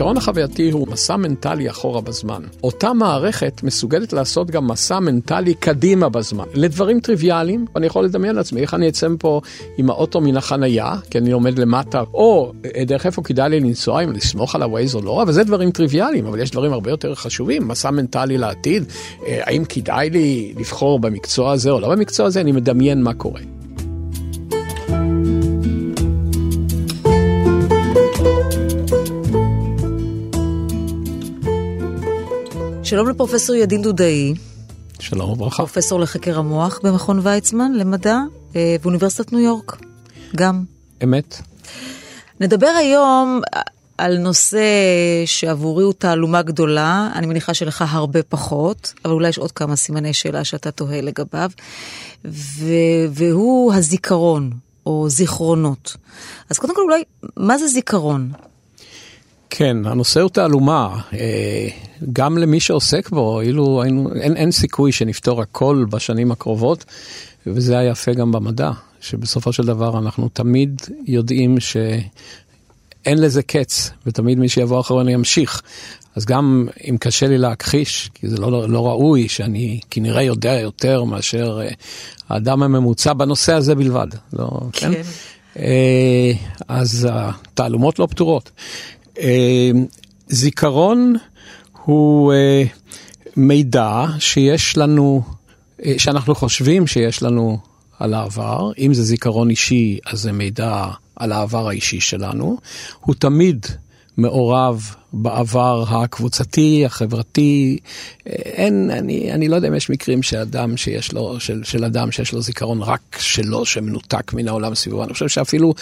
הזיכרון החווייתי הוא מסע מנטלי אחורה בזמן. אותה מערכת מסוגלת לעשות גם מסע מנטלי קדימה בזמן. לדברים טריוויאליים, אני יכול לדמיין לעצמי איך אני אצא מפה עם האוטו מן החנייה, כי אני עומד למטה, או אה, דרך איפה כדאי לי לנסוע, אם לסמוך על הווייז או לא, אבל זה דברים טריוויאליים, אבל יש דברים הרבה יותר חשובים, מסע מנטלי לעתיד, אה, האם כדאי לי לבחור במקצוע הזה או לא במקצוע הזה, אני מדמיין מה קורה. שלום לפרופסור ידין דודאי, שלום וברכה. פרופסור לחקר המוח במכון ויצמן למדע אה, באוניברסיטת ניו יורק, גם. אמת. נדבר היום על נושא שעבורי הוא תעלומה גדולה, אני מניחה שלך הרבה פחות, אבל אולי יש עוד כמה סימני שאלה שאתה תוהה לגביו, ו- והוא הזיכרון, או זיכרונות. אז קודם כל אולי, מה זה זיכרון? כן, הנושא הוא תעלומה. אה, גם למי שעוסק בו, אילו היינו, אין, אין סיכוי שנפתור הכל בשנים הקרובות, וזה היפה גם במדע, שבסופו של דבר אנחנו תמיד יודעים שאין לזה קץ, ותמיד מי שיבוא אחרון ימשיך. אז גם אם קשה לי להכחיש, כי זה לא, לא ראוי שאני כנראה יודע יותר מאשר אה, האדם הממוצע בנושא הזה בלבד. לא, כן? כן. אה, אז התעלומות לא פתורות. זיכרון הוא אה, מידע שיש לנו, אה, שאנחנו חושבים שיש לנו על העבר. אם זה זיכרון אישי, אז זה מידע על העבר האישי שלנו. הוא תמיד מעורב בעבר הקבוצתי, החברתי. אין, אני, אני לא יודע אם יש מקרים שאדם שיש לו, של, של אדם שיש לו זיכרון רק שלו, שמנותק מן העולם סביבו. אני חושב שאפילו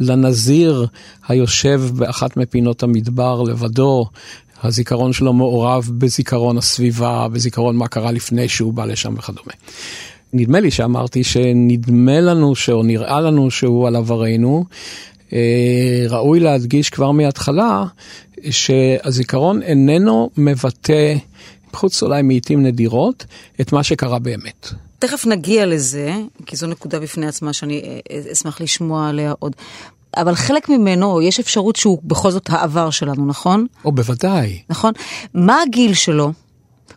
לנזיר היושב באחת מפינות המדבר לבדו, הזיכרון שלו מעורב בזיכרון הסביבה, בזיכרון מה קרה לפני שהוא בא לשם וכדומה. נדמה לי שאמרתי שנדמה לנו, או נראה לנו שהוא על עברנו. אה, ראוי להדגיש כבר מההתחלה שהזיכרון איננו מבטא, חוץ אולי מעיתים נדירות, את מה שקרה באמת. תכף נגיע לזה, כי זו נקודה בפני עצמה שאני אה, אשמח לשמוע עליה עוד. אבל חלק ממנו, יש אפשרות שהוא בכל זאת העבר שלנו, נכון? או בוודאי. נכון. מה הגיל שלו?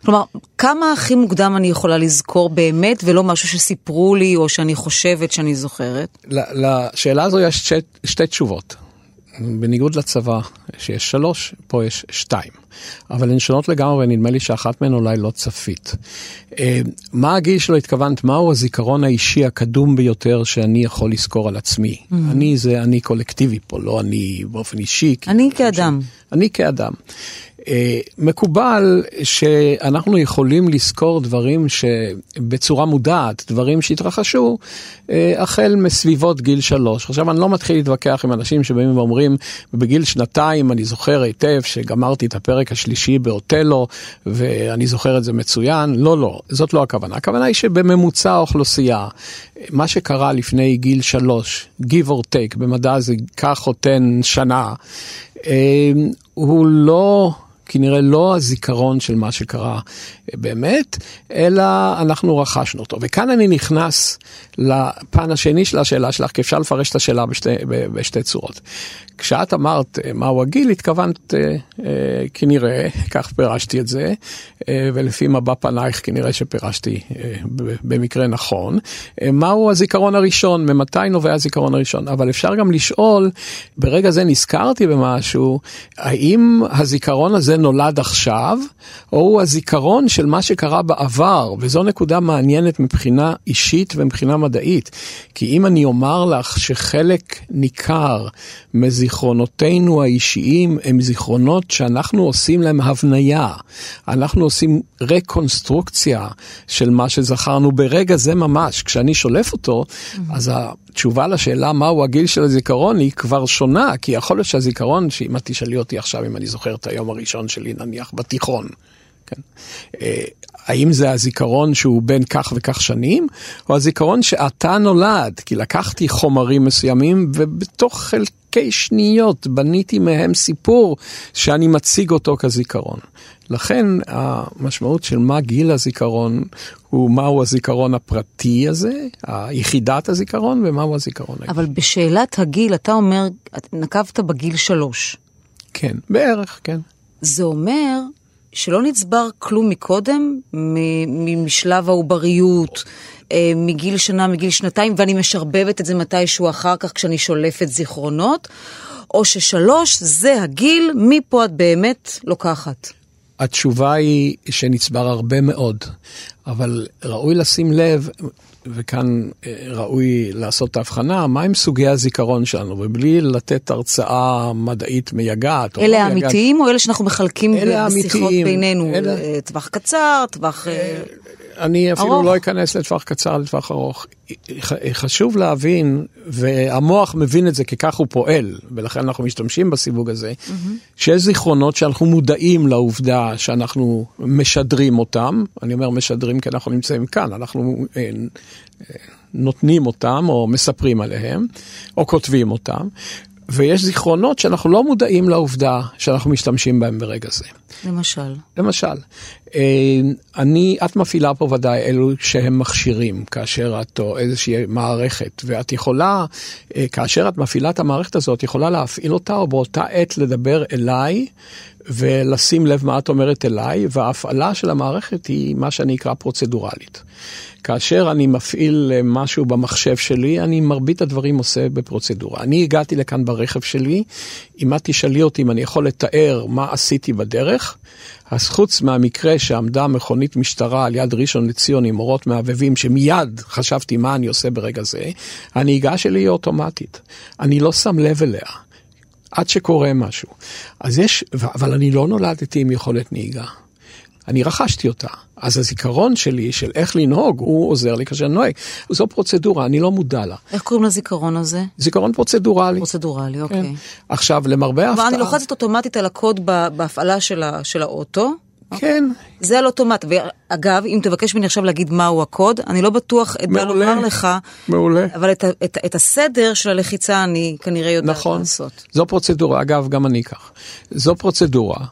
כלומר, כמה הכי מוקדם אני יכולה לזכור באמת, ולא משהו שסיפרו לי או שאני חושבת שאני זוכרת? לשאלה הזו יש שתי, שתי תשובות. בניגוד לצבא, שיש שלוש, פה יש שתיים. אבל הן שונות לגמרי, ונדמה לי שאחת מהן אולי לא צפית. אה, מה הגיל שלו התכוונת? מהו הזיכרון האישי הקדום ביותר שאני יכול לזכור על עצמי? Mm-hmm. אני זה אני קולקטיבי פה, לא אני באופן אישי. אני כאדם. ש... אני כאדם. אה, מקובל שאנחנו יכולים לזכור דברים שבצורה מודעת, דברים שהתרחשו אה, החל מסביבות גיל שלוש. עכשיו אני לא מתחיל להתווכח עם אנשים שבאים ואומרים, בגיל שנתיים אני זוכר היטב שגמרתי את הפרק השלישי באוטלו ואני זוכר את זה מצוין. לא, לא, זאת לא הכוונה. הכוונה היא שבממוצע האוכלוסייה, מה שקרה לפני גיל שלוש, give or take, במדע זה כך או תן שנה, אה, הוא לא... כנראה לא הזיכרון של מה שקרה באמת, אלא אנחנו רכשנו אותו. וכאן אני נכנס לפן השני של השאלה שלך, כי אפשר לפרש את השאלה בשתי, בשתי צורות. כשאת אמרת אה, מהו הגיל, התכוונת אה, אה, כנראה, כך פירשתי את זה, ולפי מבע פנייך כנראה שפירשתי במקרה נכון, מהו הזיכרון הראשון, ממתי נובע הזיכרון הראשון, אבל אפשר גם לשאול, ברגע זה נזכרתי במשהו, האם הזיכרון הזה נולד עכשיו, או הוא הזיכרון של מה שקרה בעבר, וזו נקודה מעניינת מבחינה אישית ומבחינה מדעית, כי אם אני אומר לך שחלק ניכר מזיכרון זיכרונותינו האישיים הם זיכרונות שאנחנו עושים להם הבניה. אנחנו עושים רקונסטרוקציה של מה שזכרנו ברגע זה ממש. כשאני שולף אותו, mm-hmm. אז התשובה לשאלה מהו הגיל של הזיכרון היא כבר שונה, כי יכול להיות שהזיכרון, שאם את תשאלי אותי עכשיו אם אני זוכר את היום הראשון שלי נניח בתיכון, כן? אה, האם זה הזיכרון שהוא בין כך וכך שנים, או הזיכרון שאתה נולד, כי לקחתי חומרים מסוימים ובתוך חלק... שניות בניתי מהם סיפור שאני מציג אותו כזיכרון. לכן המשמעות של מה גיל הזיכרון הוא מהו הזיכרון הפרטי הזה, יחידת הזיכרון, ומהו הזיכרון האישי. אבל בשאלת הגיל, אתה אומר, נקבת בגיל שלוש. כן, בערך, כן. זה אומר שלא נצבר כלום מקודם, משלב העובריות, אה, מגיל שנה, מגיל שנתיים, ואני משרבבת את זה מתישהו אחר כך כשאני שולפת זיכרונות, או ששלוש זה הגיל, מפה את באמת לוקחת. התשובה היא שנצבר הרבה מאוד, אבל ראוי לשים לב, וכאן אה, ראוי לעשות את ההבחנה, מהם סוגי הזיכרון שלנו, ובלי לתת הרצאה מדעית מייגעת. אלה לא האמיתיים או אלה שאנחנו מחלקים בשיחות בינינו? אלה... אה, טווח קצר, טווח... אני אפילו ארוך. לא אכנס לטווח קצר, לטווח ארוך. חשוב להבין, והמוח מבין את זה כי כך הוא פועל, ולכן אנחנו משתמשים בסיווג הזה, mm-hmm. שיש זיכרונות שאנחנו מודעים לעובדה שאנחנו משדרים אותם. אני אומר משדרים כי אנחנו נמצאים כאן, אנחנו אה, נותנים אותם או מספרים עליהם, או כותבים אותם. ויש זיכרונות שאנחנו לא מודעים לעובדה שאנחנו משתמשים בהם ברגע זה. למשל? למשל, אני, את מפעילה פה ודאי אלו שהם מכשירים, כאשר את או איזושהי מערכת, ואת יכולה, אה, כאשר את מפעילה את המערכת הזאת, יכולה להפעיל אותה, או באותה עת לדבר אליי, ולשים לב מה את אומרת אליי, וההפעלה של המערכת היא מה שאני אקרא פרוצדורלית. כאשר אני מפעיל אה, משהו במחשב שלי, אני מרבית הדברים עושה בפרוצדורה. אני הגעתי לכאן ברכב שלי, אם את תשאלי אותי אם אני יכול לתאר מה עשיתי בדרך, אז חוץ מהמקרה שעמדה מכונית משטרה על יד ראשון לציון עם אורות מהבהבים, שמיד חשבתי מה אני עושה ברגע זה, הנהיגה שלי היא אוטומטית. אני לא שם לב אליה. עד שקורה משהו. אז יש, אבל אני לא נולדתי עם יכולת נהיגה. אני רכשתי אותה. אז הזיכרון שלי של איך לנהוג, הוא עוזר לי כאשר אני נוהג. זו פרוצדורה, אני לא מודע לה. איך קוראים לזיכרון הזה? זיכרון פרוצדורלי. פרוצדורלי, כן. אוקיי. עכשיו, למרבה ההפתעה... אני לוחצת אוטומטית על הקוד בהפעלה של, ה, של האוטו. כן. זה על אוטומט. ואגב, אם תבקש ממני עכשיו להגיד מהו הקוד, אני לא בטוח אדע לומר לך. מעולה. אבל את, את, את הסדר של הלחיצה אני כנראה יודעת נכון. לעשות. נכון. זו פרוצדורה, אגב, גם אני כך. זו פרוצדורה.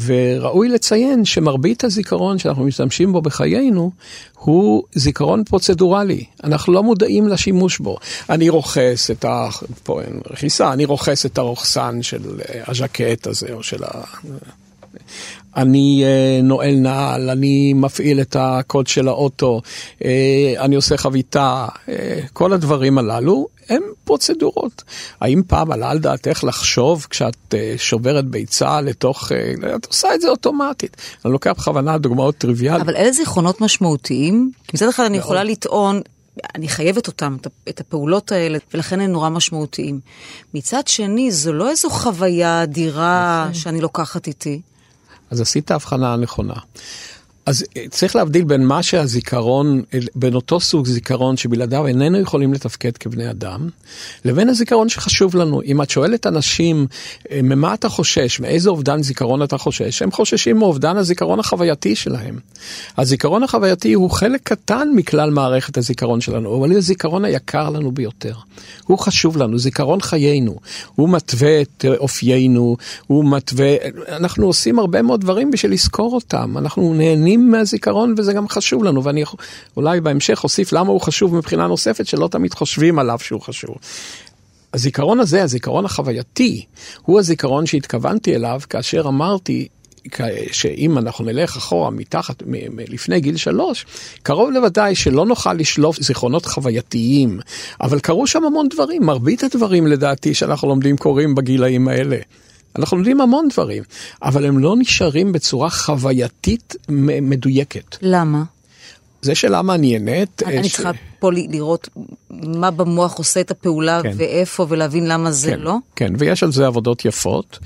וראוי לציין שמרבית הזיכרון שאנחנו משתמשים בו בחיינו הוא זיכרון פרוצדורלי, אנחנו לא מודעים לשימוש בו. אני רוכס את ה... פה אין רכיסה, אני רוכס את הרוכסן של אה, הז'קט הזה או של ה... אני uh, נועל נעל, אני מפעיל את הקוד של האוטו, uh, אני עושה חביתה, כל הדברים הללו הם פרוצדורות. האם פעם עלה על דעתך לחשוב כשאת uh, שוברת ביצה לתוך, uh, את עושה את זה אוטומטית. אני לוקח בכוונה דוגמאות טריוויאליות. אבל אלה זיכרונות משמעותיים? כי מצד אחד אני יכולה לטעון, אני חייבת אותם, את הפעולות האלה, ולכן הם נורא משמעותיים. מצד שני, זו לא איזו חוויה אדירה שאני לוקחת איתי. אז עשית הבחנה הנכונה. אז אה, צריך להבדיל בין מה שהזיכרון, אה, בין אותו סוג זיכרון שבלעדיו איננו יכולים לתפקד כבני אדם, לבין הזיכרון שחשוב לנו. אם את שואלת אנשים, אה, ממה אתה חושש, מאיזה אובדן זיכרון אתה חושש, הם חוששים מאובדן הזיכרון החווייתי שלהם. הזיכרון החווייתי הוא חלק קטן מכלל מערכת הזיכרון שלנו, אבל הוא הזיכרון היקר לנו ביותר. הוא חשוב לנו, זיכרון חיינו. הוא מתווה את אופיינו, הוא מתווה, אנחנו עושים הרבה מאוד דברים בשביל לזכור אותם, אנחנו נהנים. נהנים מהזיכרון וזה גם חשוב לנו, ואני אולי בהמשך אוסיף למה הוא חשוב מבחינה נוספת, שלא תמיד חושבים עליו שהוא חשוב. הזיכרון הזה, הזיכרון החווייתי, הוא הזיכרון שהתכוונתי אליו כאשר אמרתי שאם אנחנו נלך אחורה מתחת, לפני גיל שלוש, קרוב לוודאי שלא נוכל לשלוף זיכרונות חווייתיים, אבל קרו שם המון דברים, מרבית הדברים לדעתי שאנחנו לומדים קורים בגילאים האלה. אנחנו לומדים המון דברים, אבל הם לא נשארים בצורה חווייתית מדויקת. למה? זה שאלה מעניינת. אני ש... צריכה פה לראות מה במוח עושה את הפעולה כן. ואיפה ולהבין למה זה כן, לא? כן, ויש על זה עבודות יפות,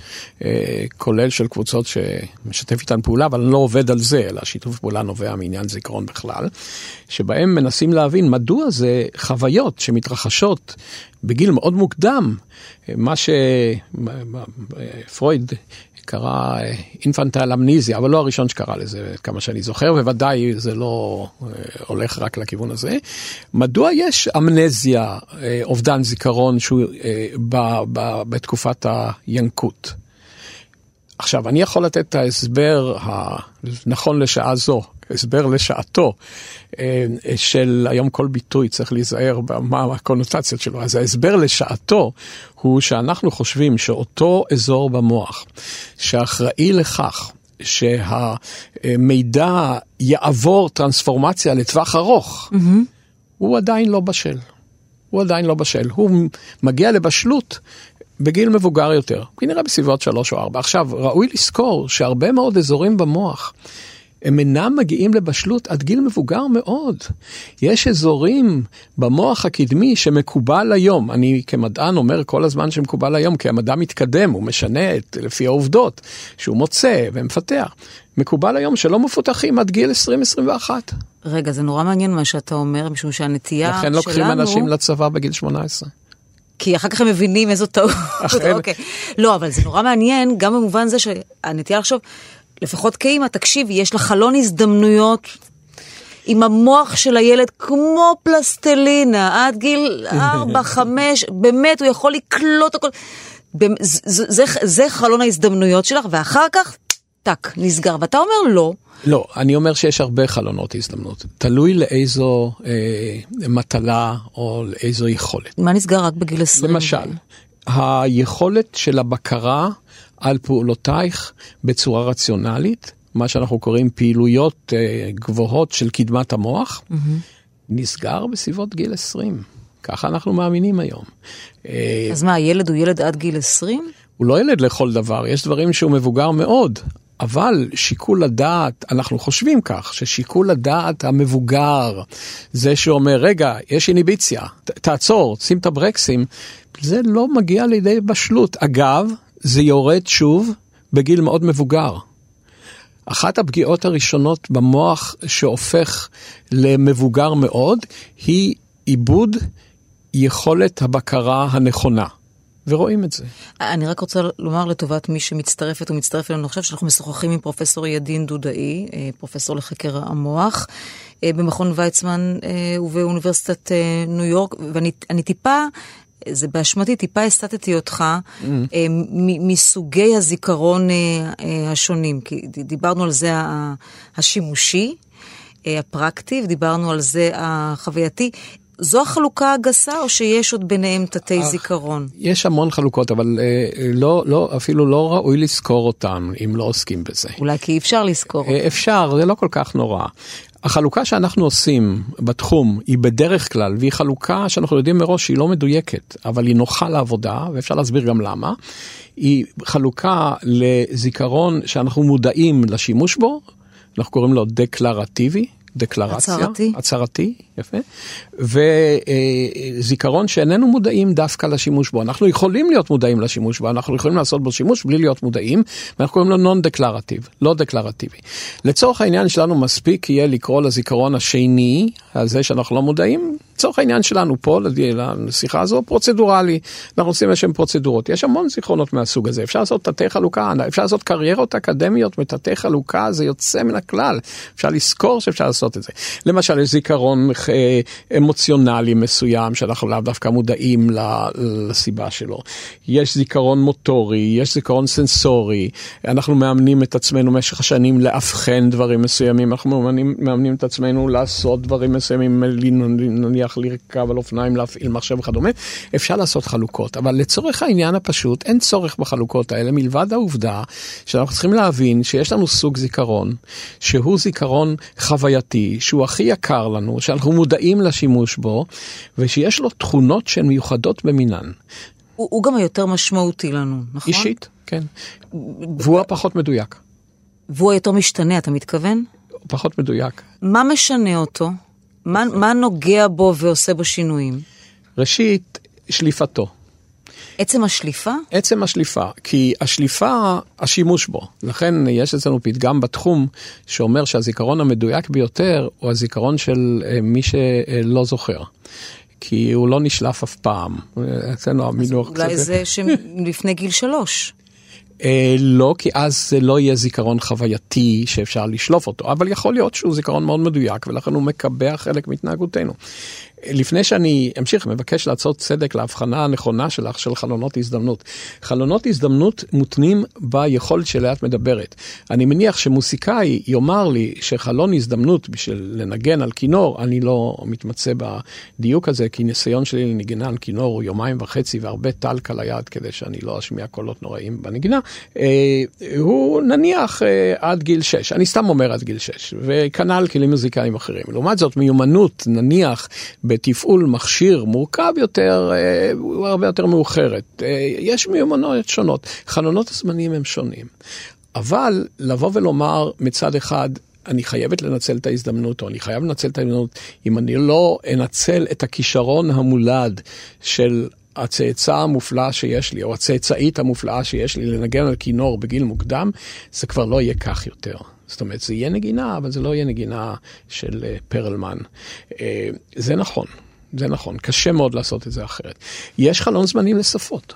אה, כולל של קבוצות שמשתף איתן פעולה, אבל אני לא עובד על זה, אלא שיתוף פעולה נובע מעניין זיכרון בכלל, שבהם מנסים להבין מדוע זה חוויות שמתרחשות בגיל מאוד מוקדם, מה שפרויד קרא אינפנטל אמניזיה, אבל לא הראשון שקרא לזה, כמה שאני זוכר, ובוודאי זה לא אה, הולך רק לכיוון הזה. מדוע יש אמנזיה, אה, אובדן זיכרון, שהוא אה, ב, ב, בתקופת הינקות? עכשיו, אני יכול לתת את ההסבר הנכון לשעה זו, הסבר לשעתו, אה, של היום כל ביטוי צריך להיזהר במה הקונוטציות שלו. אז ההסבר לשעתו הוא שאנחנו חושבים שאותו אזור במוח שאחראי לכך שהמידע יעבור טרנספורמציה לטווח ארוך, mm-hmm. הוא עדיין לא בשל. הוא עדיין לא בשל. הוא מגיע לבשלות בגיל מבוגר יותר, כנראה בסביבות שלוש או ארבע. עכשיו, ראוי לזכור שהרבה מאוד אזורים במוח הם אינם מגיעים לבשלות עד גיל מבוגר מאוד. יש אזורים במוח הקדמי שמקובל היום, אני כמדען אומר כל הזמן שמקובל היום, כי המדע מתקדם, הוא משנה את, לפי העובדות שהוא מוצא ומפתח. מקובל היום שלא מפותחים עד גיל 20-21. רגע, זה נורא מעניין מה שאתה אומר, משום שהנטייה שלנו... לכן לוקחים אנשים לצבא בגיל 18. כי אחר כך הם מבינים איזו טעות. אוקיי. לא, אבל זה נורא מעניין, גם במובן זה שהנטייה לחשוב, לפחות כאימא, תקשיבי, יש לה חלון הזדמנויות עם המוח של הילד כמו פלסטלינה, עד גיל 4-5, באמת, הוא יכול לקלוט הכל. זה, זה, זה חלון ההזדמנויות שלך, ואחר כך, טאק, נסגר. ואתה אומר לא. לא, אני אומר שיש הרבה חלונות הזדמנות. תלוי לאיזו אה, מטלה או לאיזו יכולת. מה נסגר רק בגיל 20? למשל, היכולת של הבקרה על פעולותייך בצורה רציונלית, מה שאנחנו קוראים פעילויות אה, גבוהות של קדמת המוח, mm-hmm. נסגר בסביבות גיל 20. ככה אנחנו מאמינים היום. אה, אז מה, הילד הוא ילד עד גיל 20? הוא לא ילד לכל דבר, יש דברים שהוא מבוגר מאוד, אבל שיקול הדעת, אנחנו חושבים כך, ששיקול הדעת המבוגר, זה שאומר, רגע, יש איניביציה, תעצור, שים את הברקסים, זה לא מגיע לידי בשלות. אגב, זה יורד שוב בגיל מאוד מבוגר. אחת הפגיעות הראשונות במוח שהופך למבוגר מאוד, היא עיבוד יכולת הבקרה הנכונה. ורואים את זה. אני רק רוצה לומר לטובת מי שמצטרפת ומצטרף אלינו עכשיו, שאנחנו משוחחים עם פרופסור ידין דודאי, אה, פרופסור לחקר המוח, אה, במכון ויצמן אה, ובאוניברסיטת ניו יורק, ואני טיפה זה באשמתי, טיפה הסטטתי אותך mm. מסוגי הזיכרון השונים, כי דיברנו על זה השימושי, הפרקטי, ודיברנו על זה החווייתי. זו החלוקה הגסה, או שיש עוד ביניהם תתי זיכרון? יש המון חלוקות, אבל אה, לא, לא, אפילו לא ראוי לזכור אותם אם לא עוסקים בזה. אולי כי אי אפשר לזכור אותם. אפשר, זה לא כל כך נורא. החלוקה שאנחנו עושים בתחום היא בדרך כלל, והיא חלוקה שאנחנו יודעים מראש שהיא לא מדויקת, אבל היא נוחה לעבודה, ואפשר להסביר גם למה. היא חלוקה לזיכרון שאנחנו מודעים לשימוש בו, אנחנו קוראים לו דקלרטיבי, דקלרציה. הצהרתי. הצהרתי, יפה. וזיכרון שאיננו מודעים דווקא לשימוש בו. אנחנו יכולים להיות מודעים לשימוש בו, אנחנו יכולים לעשות בו שימוש בלי להיות מודעים, ואנחנו קוראים לו נון דקלרטיב, לא דקלרטיבי. לצורך העניין שלנו מספיק יהיה לקרוא לזיכרון השני, הזה שאנחנו לא מודעים, לצורך העניין שלנו פה, לשיחה הזו, פרוצדורלי. אנחנו עושים איזשהם פרוצדורות. יש המון זיכרונות מהסוג הזה. אפשר לעשות תתי חלוקה, אפשר לעשות קריירות אקדמיות מתתי חלוקה, זה יוצא מן הכלל. אפשר לזכור שאפשר לעשות את זה. למשל, יש זיכרון אה, אמוציונלי מסוים, שאנחנו לאו דווקא מודעים לסיבה שלו. יש זיכרון מוטורי, יש זיכרון סנסורי. אנחנו מאמנים את עצמנו במשך השנים לאבחן דברים מסוימים, אנחנו מאמנים, מאמנים את עצמנו לעשות דברים מסוימים. נניח לרכב על אופניים, להפעיל מחשב וכדומה, אפשר לעשות חלוקות. אבל לצורך העניין הפשוט, אין צורך בחלוקות האלה, מלבד העובדה שאנחנו צריכים להבין שיש לנו סוג זיכרון, שהוא זיכרון חווייתי, שהוא הכי יקר לנו, שאנחנו מודעים לשימוש בו, ושיש לו תכונות שהן מיוחדות במינן. הוא, הוא גם היותר משמעותי לנו, נכון? אישית, כן. והוא הפחות מדויק. והוא היותר משתנה, אתה מתכוון? פחות מדויק. מה משנה אותו? מה, מה נוגע בו ועושה בו שינויים? ראשית, שליפתו. עצם השליפה? עצם השליפה, כי השליפה, השימוש בו. לכן יש אצלנו פתגם בתחום שאומר שהזיכרון המדויק ביותר הוא הזיכרון של אה, מי שלא זוכר. כי הוא לא נשלף אף פעם. אצלנו המינוח קצת... אולי זה שלפני גיל שלוש. אה, לא, כי אז זה לא יהיה זיכרון חווייתי שאפשר לשלוף אותו, אבל יכול להיות שהוא זיכרון מאוד מדויק ולכן הוא מקבע חלק מהתנהגותנו. לפני שאני אמשיך, מבקש לעשות צדק להבחנה הנכונה שלך של חלונות הזדמנות. חלונות הזדמנות מותנים ביכולת שאליה את מדברת. אני מניח שמוסיקאי יאמר לי שחלון הזדמנות בשביל לנגן על כינור, אני לא מתמצא בדיוק הזה, כי ניסיון שלי לנגינה על כינור הוא יומיים וחצי והרבה טלק על היד כדי שאני לא אשמיע קולות נוראים בנגינה. אה, הוא נניח אה, עד גיל 6, אני סתם אומר עד גיל 6, וכנ"ל כלים מוזיקליים אחרים. לעומת זאת, מיומנות, נניח, בתפעול מכשיר מורכב יותר, אה, הוא הרבה יותר מאוחרת. אה, יש מיומנויות שונות, חלונות הזמנים הם שונים. אבל לבוא ולומר מצד אחד, אני חייבת לנצל את ההזדמנות, או אני חייב לנצל את ההזדמנות, אם אני לא אנצל את הכישרון המולד של הצאצא המופלא שיש לי, או הצאצאית המופלאה שיש לי לנגן על כינור בגיל מוקדם, זה כבר לא יהיה כך יותר. זאת אומרת, זה יהיה נגינה, אבל זה לא יהיה נגינה של uh, פרלמן. Uh, זה נכון, זה נכון, קשה מאוד לעשות את זה אחרת. יש חלון זמנים לשפות.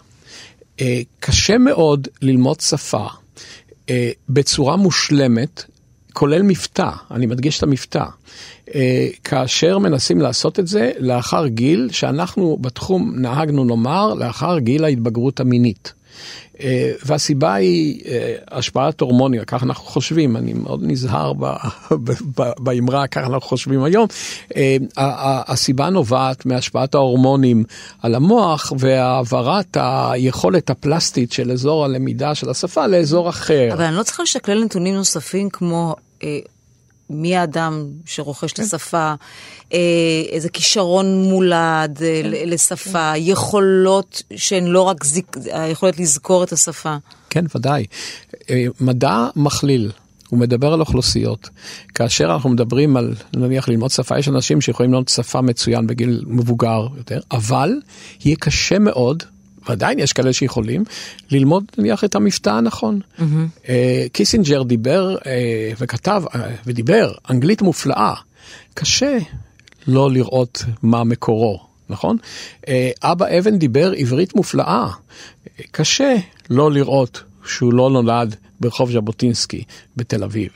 Uh, קשה מאוד ללמוד שפה בצורה מושלמת, כולל מבטא, אני מדגיש את המבטא. כאשר מנסים לעשות את זה לאחר גיל שאנחנו בתחום נהגנו לומר לאחר גיל ההתבגרות המינית. אה, והסיבה היא אה, השפעת הורמוניה, כך אנחנו חושבים, אני מאוד נזהר באמרה, כך אנחנו חושבים היום. אה, הסיבה נובעת מהשפעת ההורמונים על המוח והעברת היכולת הפלסטית של אזור הלמידה של השפה לאזור אחר. אבל אני לא צריכה לשקלל נתונים נוספים כמו... מי האדם שרוכש כן. השפה, אה, איזה כישרון מולד אה, כן. לשפה, יכולות שהן לא רק זיק, היכולת לזכור את השפה. כן, ודאי. אה, מדע מכליל. הוא מדבר על אוכלוסיות. כאשר אנחנו מדברים על, נניח, ללמוד שפה, יש אנשים שיכולים ללמוד שפה מצוין בגיל מבוגר יותר, אבל יהיה קשה מאוד ועדיין יש כאלה שיכולים ללמוד נניח את המבטא הנכון. מהמ. קיסינג'ר דיבר אה, וכתב אה, ודיבר אנגלית מופלאה. קשה לא לראות מה מקורו, נכון? אבא אבן דיבר עברית מופלאה. קשה לא לראות שהוא לא נולד ברחוב ז'בוטינסקי בתל אביב.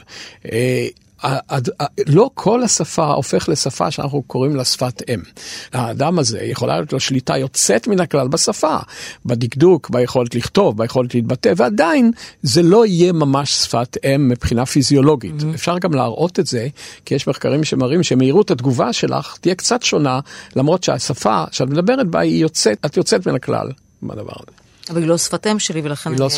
לא כל השפה הופך לשפה שאנחנו קוראים לה שפת אם. האדם הזה יכולה להיות לו שליטה יוצאת מן הכלל בשפה, בדקדוק, ביכולת לכתוב, ביכולת להתבטא, ועדיין זה לא יהיה ממש שפת אם מבחינה פיזיולוגית. Mm-hmm. אפשר גם להראות את זה, כי יש מחקרים שמראים שמהירות התגובה שלך תהיה קצת שונה, למרות שהשפה שאת מדברת בה, היא יוצאת, את יוצאת מן הכלל בדבר הזה. אבל היא לא שפת אם שלי, ולכן אני לא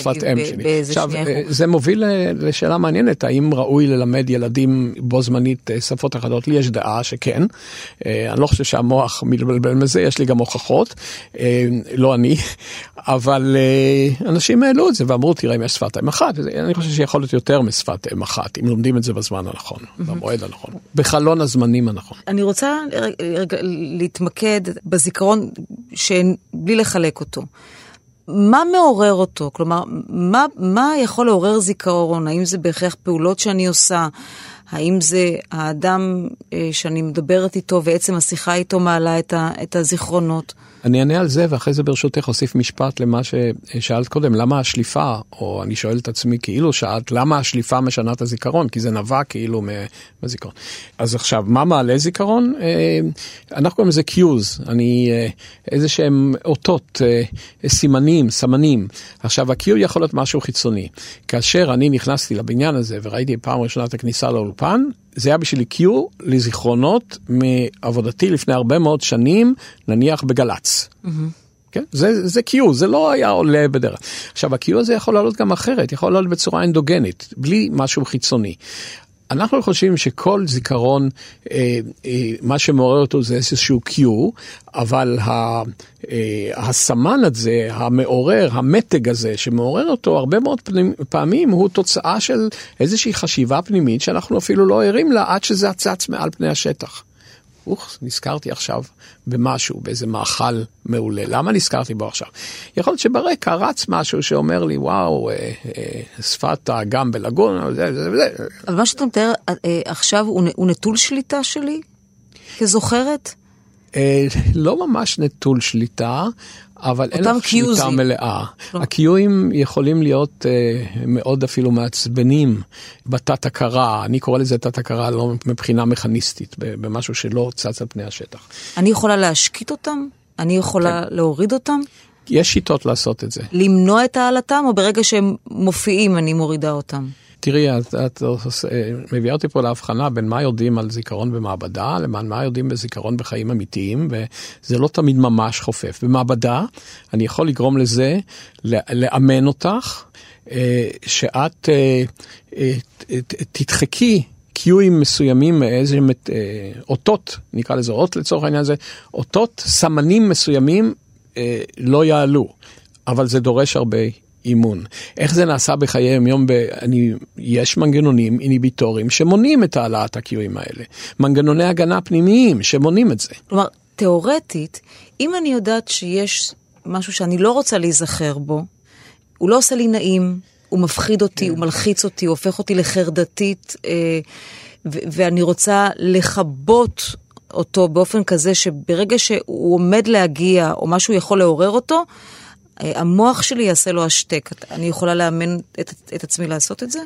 באיזה עכשיו, שנייה. עכשיו, זה מוביל לשאלה מעניינת, האם ראוי ללמד ילדים בו זמנית אה, שפות אחדות? לי יש דעה שכן. אה, אני לא חושב שהמוח מתבלבל מזה, יש לי גם הוכחות, אה, לא אני, אבל אנשים העלו את זה ואמרו, תראה אם יש שפת אם אחת, אני חושב שיכול להיות יותר משפת אם אחת, אם לומדים את זה בזמן הנכון, במועד הנכון, בחלון הזמנים הנכון. אני רוצה להתמקד בזיכרון בלי לחלק אותו. מה מעורר אותו? כלומר, מה, מה יכול לעורר זיכרון? האם זה בהכרח פעולות שאני עושה? האם זה האדם אה, שאני מדברת איתו ועצם השיחה איתו מעלה את, ה, את הזיכרונות? אני אענה על זה ואחרי זה ברשותך אוסיף משפט למה ששאלת קודם, למה השליפה, או אני שואל את עצמי כאילו שאלת, למה השליפה משנה את הזיכרון? כי זה נבע כאילו מהזיכרון. אז עכשיו, מה מעלה זיכרון? אה, אנחנו קוראים לזה cues, אני, אה, איזה שהם אותות, אה, סימנים, סמנים. עכשיו, ה-Q יכול להיות משהו חיצוני. כאשר אני נכנסתי לבניין הזה וראיתי פעם ראשונה את הכניסה לאולפן, זה היה בשבילי קיו לזיכרונות מעבודתי לפני הרבה מאוד שנים, נניח בגל"צ. Mm-hmm. כן? זה, זה קיו, זה לא היה עולה בדרך. עכשיו, הקיו הזה יכול לעלות גם אחרת, יכול לעלות בצורה אנדוגנית, בלי משהו חיצוני. אנחנו חושבים שכל זיכרון, אה, אה, מה שמעורר אותו זה איזשהו קיו, אבל ה, אה, הסמן הזה, המעורר, המתג הזה שמעורר אותו, הרבה מאוד פעמים הוא תוצאה של איזושהי חשיבה פנימית שאנחנו אפילו לא ערים לה עד שזה צץ מעל פני השטח. אוח, נזכרתי עכשיו במשהו, באיזה מאכל מעולה. למה נזכרתי בו עכשיו? יכול להיות שברקע רץ משהו שאומר לי, וואו, אה, אה, שפת האגם בלגון, זה וזה וזה. אבל מה שאתה מתאר אה, אה, עכשיו הוא, הוא נטול שליטה שלי? כזוכרת? אה, לא ממש נטול שליטה, אבל אין לך שליטה. מלאה. לא. הקיואים יכולים להיות אה, מאוד אפילו מעצבנים בתת הכרה, אני קורא לזה תת הכרה לא מבחינה מכניסטית, במשהו שלא צץ על פני השטח. אני יכולה להשקיט אותם? אני יכולה כן. להוריד אותם? יש שיטות לעשות את זה. למנוע את העלתם, או ברגע שהם מופיעים אני מורידה אותם? תראי, את, את אה, מביאה אותי פה להבחנה בין מה יודעים על זיכרון במעבדה לבין מה יודעים בזיכרון בחיים אמיתיים, וזה לא תמיד ממש חופף. במעבדה, אני יכול לגרום לזה, לאמן אותך, אה, שאת אה, תדחקי קיואים מסוימים מאיזה מת- אה, אותות, נקרא לזה אות לצורך העניין הזה, אותות, סמנים מסוימים אה, לא יעלו, אבל זה דורש הרבה אימון. איך זה נעשה בחיי היום? ב... אני... יש מנגנונים איניביטוריים שמונעים את העלאת הקיואים האלה. מנגנוני הגנה פנימיים שמונעים את זה. כלומר, תיאורטית, אם אני יודעת שיש משהו שאני לא רוצה להיזכר בו, הוא לא עושה לי נעים, הוא מפחיד אותי, כן. הוא מלחיץ אותי, הוא הופך אותי לחרדתית, אה, ו- ואני רוצה לכבות אותו באופן כזה שברגע שהוא עומד להגיע, או משהו יכול לעורר אותו, המוח שלי יעשה לו השתק. אני יכולה לאמן את, את עצמי לעשות את זה?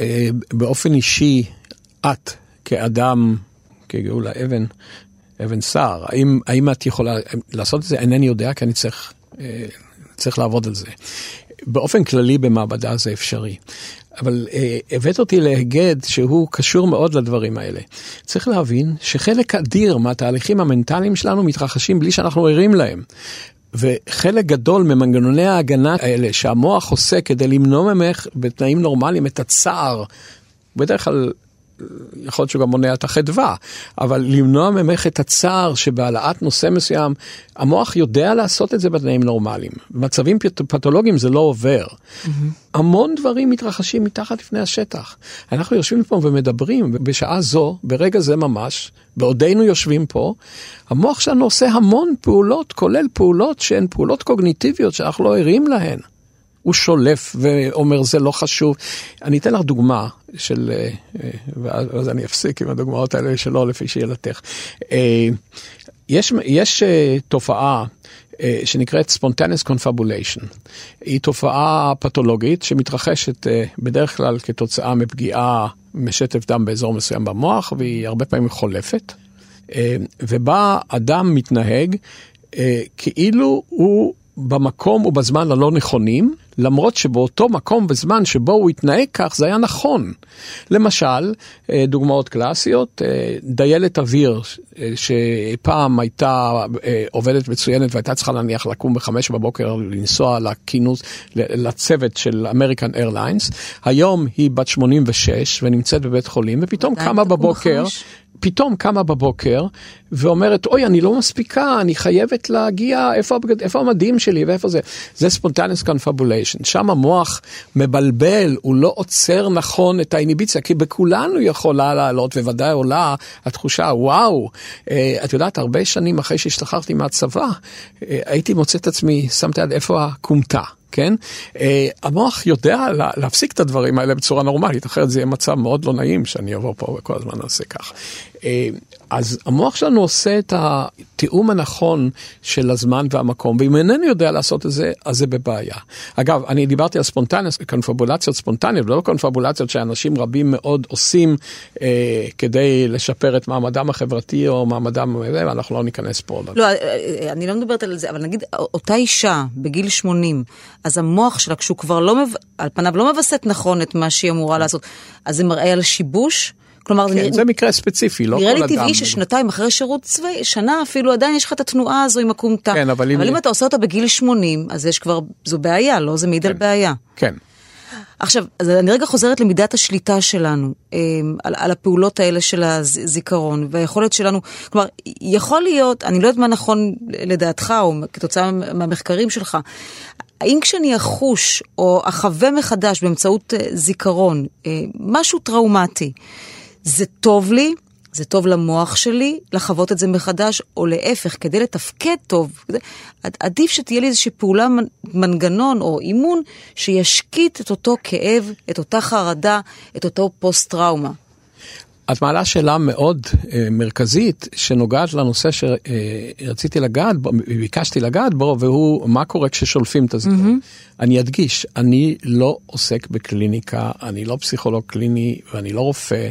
אה, באופן אישי, את כאדם, כגאולה אבן, אבן סער, האם, האם את יכולה לעשות את זה? אינני יודע, כי אני צריך, אה, צריך לעבוד על זה. באופן כללי במעבדה זה אפשרי. אבל אה, הבאת אותי להיגד שהוא קשור מאוד לדברים האלה. צריך להבין שחלק אדיר מהתהליכים המנטליים שלנו מתרחשים בלי שאנחנו ערים להם. וחלק גדול ממנגנוני ההגנה האלה שהמוח עושה כדי למנוע ממך בתנאים נורמליים את הצער, בדרך כלל יכול להיות שהוא גם מונע את החדווה, אבל למנוע ממך את הצער שבהעלאת נושא מסוים, המוח יודע לעשות את זה בתנאים נורמליים. במצבים פת- פתולוגיים זה לא עובר. Mm-hmm. המון דברים מתרחשים מתחת לפני השטח. אנחנו יושבים פה ומדברים, ובשעה זו, ברגע זה ממש, בעודנו יושבים פה, המוח שלנו עושה המון פעולות, כולל פעולות שהן פעולות קוגניטיביות שאנחנו לא ערים להן. הוא שולף ואומר זה לא חשוב. אני אתן לך דוגמה של, אה, אה, ואז אני אפסיק עם הדוגמאות האלה שלא לפי שאלתך. אה, יש, יש תופעה שנקראת spontaneous confabulation. היא תופעה פתולוגית שמתרחשת בדרך כלל כתוצאה מפגיעה משטף דם באזור מסוים במוח והיא הרבה פעמים חולפת. ובה אדם מתנהג כאילו הוא במקום ובזמן הלא נכונים, למרות שבאותו מקום וזמן שבו הוא התנהג כך זה היה נכון. למשל, אה, דוגמאות קלאסיות, אה, דיילת אוויר אה, שפעם הייתה עובדת מצוינת והייתה צריכה להניח לקום בחמש בבוקר לנסוע לכינוס, לצוות של אמריקן איירליינס, היום היא בת 86 ונמצאת בבית חולים ופתאום קמה בבוקר. פתאום קמה בבוקר ואומרת, אוי, אני לא מספיקה, אני חייבת להגיע, איפה, איפה המדים שלי ואיפה זה? זה spontaneous confabulation. שם המוח מבלבל, הוא לא עוצר נכון את האינהיביציה, כי בכולנו יכולה לעלות, וודאי עולה התחושה, וואו, אה, את יודעת, הרבה שנים אחרי שהשתחררתי מהצבא, אה, הייתי מוצא את עצמי, שמתי יד איפה הכומתה. כן? אה, המוח יודע לה, להפסיק את הדברים האלה בצורה נורמלית, אחרת זה יהיה מצב מאוד לא נעים שאני אבוא פה וכל הזמן אעשה כך. אה, אז המוח שלנו עושה את התיאום הנכון של הזמן והמקום, ואם איננו יודע לעשות את זה, אז זה בבעיה. אגב, אני דיברתי על ספונטניות, קונפבולציות ספונטניות, ולא קונפבולציות שאנשים רבים מאוד עושים אה, כדי לשפר את מעמדם החברתי או מעמדם, ואנחנו לא ניכנס פה. לא, אני לא מדברת על זה, אבל נגיד אותה אישה בגיל 80, אז המוח שלה, כשהוא כבר לא, מב... על פניו לא מווסת נכון את מה שהיא אמורה לעשות, אז זה מראה על שיבוש? כלומר, זה כן, נראה, זה מקרה ספציפי, לא כל נראה אדם. לי טבעי ששנתיים אחרי שירות צבאי, שנה אפילו, עדיין יש לך את התנועה הזו עם הכומתה. כן, אבל אם- אבל אם אתה עושה אותה בגיל 80, אז יש כבר, זו בעיה, לא? זה מעיד על בעיה. כן. עכשיו, אז אני רגע חוזרת למידת השליטה שלנו אה, על, על הפעולות האלה של הזיכרון והיכולת שלנו, כלומר, יכול להיות, אני לא יודעת מה נכון לדעתך או כתוצאה מהמחקרים שלך, האם כשאני אחוש או אחווה מחדש באמצעות אה, זיכרון אה, משהו טראומטי, זה טוב לי? זה טוב למוח שלי לחוות את זה מחדש, או להפך, כדי לתפקד טוב, עדיף שתהיה לי איזושהי פעולה, מנ- מנגנון או אימון שישקיט את אותו כאב, את אותה חרדה, את אותו פוסט-טראומה. את מעלה שאלה מאוד אה, מרכזית שנוגעת לנושא שרציתי לגעת בו, ביקשתי לגעת בו, והוא מה קורה כששולפים את הזיכרון. Mm-hmm. אני אדגיש, אני לא עוסק בקליניקה, אני לא פסיכולוג קליני ואני לא רופא,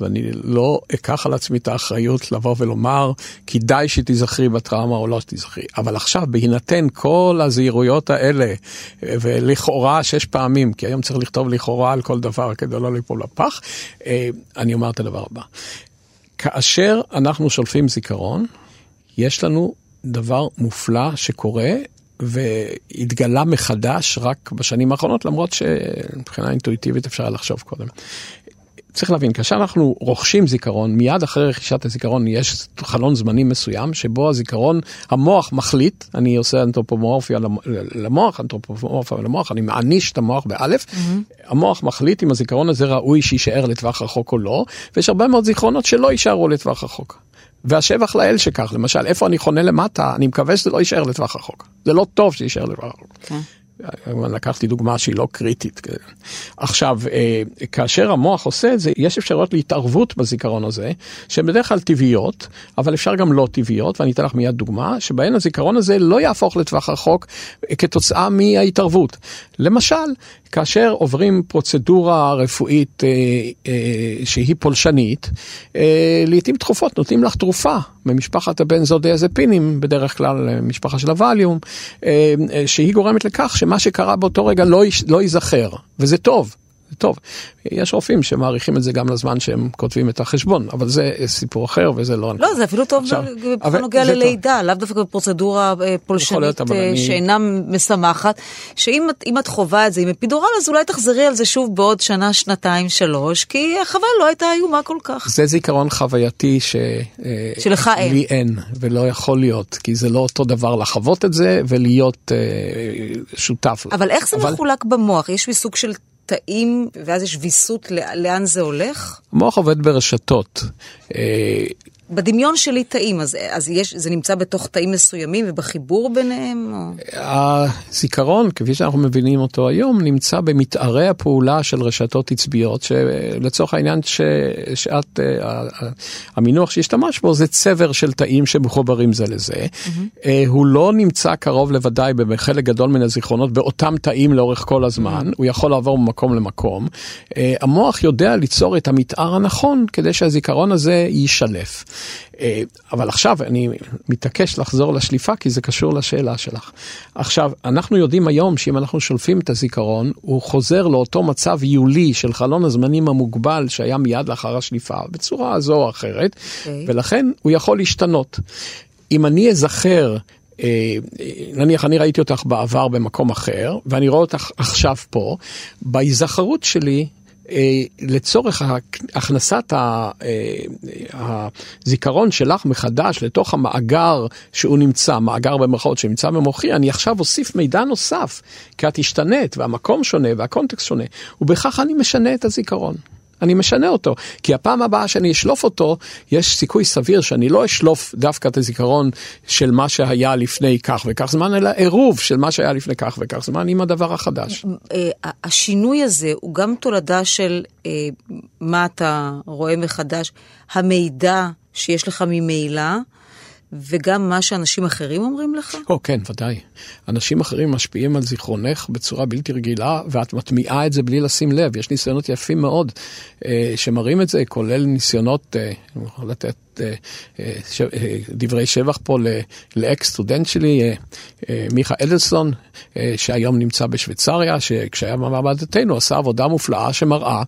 ואני לא אקח על עצמי את האחריות לבוא ולומר, כדאי שתיזכרי בטראומה או לא שתיזכרי. אבל עכשיו, בהינתן כל הזהירויות האלה, ולכאורה שש פעמים, כי היום צריך לכתוב לכאורה על כל דבר כדי לא ליפול לפח, אה, אני אומר את הדבר הבא. כאשר אנחנו שולפים זיכרון, יש לנו דבר מופלא שקורה והתגלה מחדש רק בשנים האחרונות, למרות שמבחינה אינטואיטיבית אפשר לחשוב קודם. צריך להבין, כאשר אנחנו רוכשים זיכרון, מיד אחרי רכישת הזיכרון יש חלון זמנים מסוים, שבו הזיכרון, המוח מחליט, אני עושה אנתרופומורפיה למוח, אנתרופומורפיה למוח, אני מעניש את המוח באלף, mm-hmm. המוח מחליט אם הזיכרון הזה ראוי שיישאר לטווח רחוק או לא, ויש הרבה מאוד זיכרונות שלא יישארו לטווח רחוק. והשבח לאל שכך, למשל, איפה אני חונה למטה, אני מקווה שזה לא יישאר לטווח רחוק. זה לא טוב שיישאר לטווח רחוק. Okay. כן. לקחתי דוגמה שהיא לא קריטית. עכשיו, אה, כאשר המוח עושה את זה, יש אפשרויות להתערבות בזיכרון הזה, שהן בדרך כלל טבעיות, אבל אפשר גם לא טבעיות, ואני אתן לך מיד דוגמה, שבהן הזיכרון הזה לא יהפוך לטווח רחוק אה, כתוצאה מההתערבות. למשל, כאשר עוברים פרוצדורה רפואית אה, אה, שהיא פולשנית, לעיתים תכופות נותנים לך תרופה ממשפחת הבנזודיאזפינים, בדרך כלל אה, משפחה של הווליום, אה, אה, שהיא גורמת לכך שמה שקרה באותו רגע לא, לא ייזכר, וזה טוב. טוב. יש רופאים שמעריכים את זה גם לזמן שהם כותבים את החשבון, אבל זה סיפור אחר וזה לא... לא, זה אפילו טוב בכל נוגע ללידה, לאו דווקא בפרוצדורה אה, פולשנית אה, שאינה משמחת, שאם את חווה את זה עם אפידורל, אז אולי תחזרי על זה שוב בעוד שנה, שנתיים, שלוש, כי החוויה לא הייתה איומה כל כך. זה זיכרון חווייתי ש... אה, שלך אין. לי אין, ולא יכול להיות, כי זה לא אותו דבר לחוות את זה ולהיות שותף. אבל איך זה מחולק במוח? יש לי סוג של... תאים, ואז יש ויסות לאן זה הולך? המוח עובד ברשתות. בדמיון שלי תאים, אז, אז יש, זה נמצא בתוך תאים מסוימים ובחיבור ביניהם? או... הזיכרון, כפי שאנחנו מבינים אותו היום, נמצא במתארי הפעולה של רשתות עצביות, שלצורך העניין ש, שאת, אה, המינוח שהשתמש בו זה צבר של תאים שמחוברים זה לזה. Mm-hmm. הוא לא נמצא קרוב לוודאי בחלק גדול מן הזיכרונות באותם תאים לאורך כל הזמן, mm-hmm. הוא יכול לעבור ממקום למקום. אה, המוח יודע ליצור את המתאר הנכון כדי שהזיכרון הזה יישלף. אה, אבל עכשיו אני מתעקש לחזור לשליפה כי זה קשור לשאלה שלך. עכשיו, אנחנו יודעים היום שאם אנחנו שולפים את הזיכרון, הוא חוזר לאותו מצב היולי של חלון הזמנים המוגבל שהיה מיד לאחר השליפה, בצורה זו או אחרת, okay. אוקיי. ולכן הוא יכול להשתנות. אם אני אזכר אה, נניח אני ראיתי אותך בעבר במקום אחר, ואני רואה אותך עכשיו פה, בהיזכרות שלי לצורך הכנסת אה, הזיכרון שלך מחדש לתוך המאגר שהוא נמצא, מאגר במרכאות שנמצא במוחי, אני עכשיו אוסיף מידע נוסף, כי את השתנית והמקום שונה והקונטקסט שונה, ובכך אני משנה את הזיכרון. אני משנה אותו. כי הפעם הבאה שאני אשלוף אותו, יש סיכוי סביר שאני לא אשלוף דווקא את הזיכרון של מה שהיה לפני כך וכך זמן, אלא עירוב של מה שהיה לפני כך וכך זמן עם הדבר החדש. אה, השינוי הזה הוא גם תולדה של אה, מה אתה רואה מחדש, המידע שיש לך ממילא. וגם מה שאנשים אחרים אומרים לך? או, כן, ודאי. אנשים אחרים משפיעים על זיכרונך בצורה בלתי רגילה, ואת מטמיעה את זה בלי לשים לב. יש ניסיונות יפים מאוד אה, שמראים את זה, כולל ניסיונות, אה, לתת דברי שבח פה לאקס סטודנט שלי, מיכה אדלסון, שהיום נמצא בשוויצריה, שכשהיה במעבדתנו עשה עבודה מופלאה שמראה,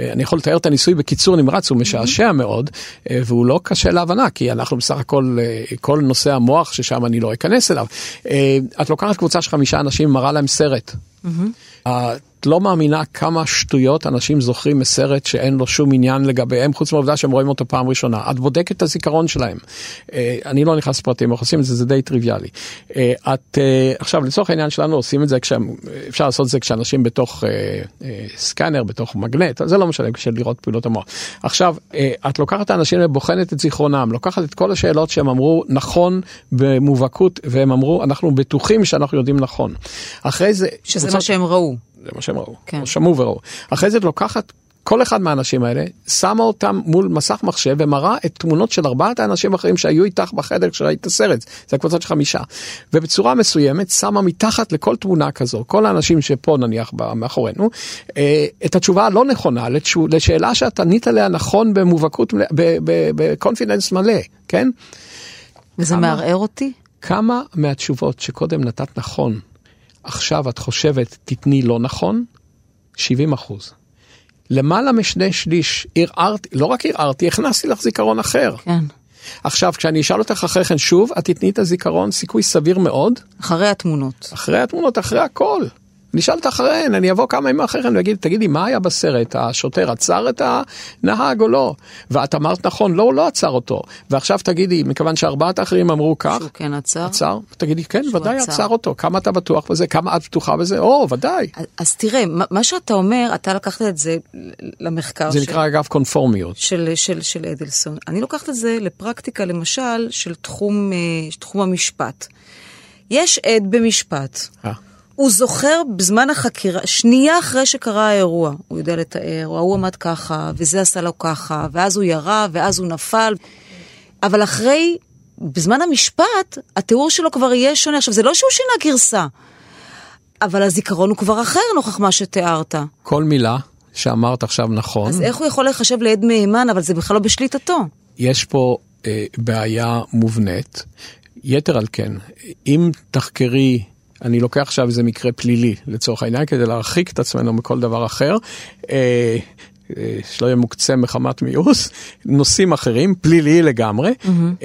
אני יכול לתאר את הניסוי בקיצור נמרץ, הוא משעשע מאוד, והוא לא קשה להבנה, כי אנחנו בסך הכל, כל נושא המוח ששם אני לא אכנס אליו. את לוקחת קבוצה של חמישה אנשים, מראה להם סרט. Mm-hmm. את לא מאמינה כמה שטויות אנשים זוכרים מסרט שאין לו שום עניין לגביהם, חוץ מהעובדה שהם רואים אותו פעם ראשונה. את בודקת את הזיכרון שלהם. אה, אני לא נכנס לפרטים, אנחנו עושים את זה, זה די טריוויאלי. אה, את, אה, עכשיו, לצורך העניין שלנו עושים את זה, כשהם, אפשר לעשות את זה כשאנשים בתוך סקאנר, בתוך מגנט, זה לא משנה, בשביל לראות פעילות המוח. עכשיו, את לוקחת את האנשים ובוחנת את זיכרונם, לוקחת את כל השאלות שהם אמרו נכון במובהקות, והם אמרו, אנחנו בטוחים שאנחנו יודעים נכון. אחרי זה... שזה. מה שהם ראו. זה מה שהם ראו, כן. שמעו וראו. אחרי זה את לוקחת כל אחד מהאנשים האלה, שמה אותם מול מסך מחשב ומראה את תמונות של ארבעת האנשים האחרים שהיו איתך בחדר כשראית את הסרט, זה הקבוצות של חמישה. ובצורה מסוימת שמה מתחת לכל תמונה כזו, כל האנשים שפה נניח מאחורינו, אה, את התשובה הלא נכונה לשאלה שאת ענית עליה נכון במובהקות, בקונפידנס מלא, כן? וזה כמה, מערער אותי? כמה מהתשובות שקודם נתת נכון, עכשיו את חושבת תתני לא נכון? 70 אחוז. למעלה משני שליש ערערתי, לא רק ערערתי, הכנסתי לך זיכרון אחר. כן. עכשיו, כשאני אשאל אותך אחרי כן שוב, את תתני את הזיכרון סיכוי סביר מאוד. אחרי התמונות. אחרי התמונות, אחרי הכל. אותך אחריהן, אני אבוא כמה ימים אחרי כן ואגיד, תגידי, מה היה בסרט? השוטר עצר את הנהג או לא? ואת אמרת נכון, לא, הוא לא עצר אותו. ועכשיו תגידי, מכיוון שארבעת האחרים אמרו כך, שהוא כן עצר? עצר? תגידי, כן, ודאי עצר. עצר אותו. כמה אתה בטוח בזה? כמה את בטוחה בזה? או, ודאי. אז, אז תראה, מה שאתה אומר, אתה לקחת את זה למחקר זה של... נקרא אגב קונפורמיות. של, של, של אדלסון. אני לוקחת את זה לפרקטיקה, למשל, של תחום, אה, תחום המשפט. יש עד במשפט. אה. הוא זוכר בזמן החקירה, שנייה אחרי שקרה האירוע, הוא יודע לתאר, או ההוא עמד ככה, וזה עשה לו ככה, ואז הוא ירה, ואז הוא נפל. אבל אחרי, בזמן המשפט, התיאור שלו כבר יהיה שונה. עכשיו, זה לא שהוא שינה גרסה, אבל הזיכרון הוא כבר אחר נוכח מה שתיארת. כל מילה שאמרת עכשיו נכון. אז איך הוא יכול להיחשב לעד מהימן, אבל זה בכלל לא בשליטתו? יש פה אה, בעיה מובנית. יתר על כן, אם תחקרי אני לוקח עכשיו איזה מקרה פלילי לצורך העניין כדי להרחיק את עצמנו מכל דבר אחר. אה, אה, שלא יהיה מוקצה מחמת מיאוס, נושאים אחרים, פלילי לגמרי. Mm-hmm.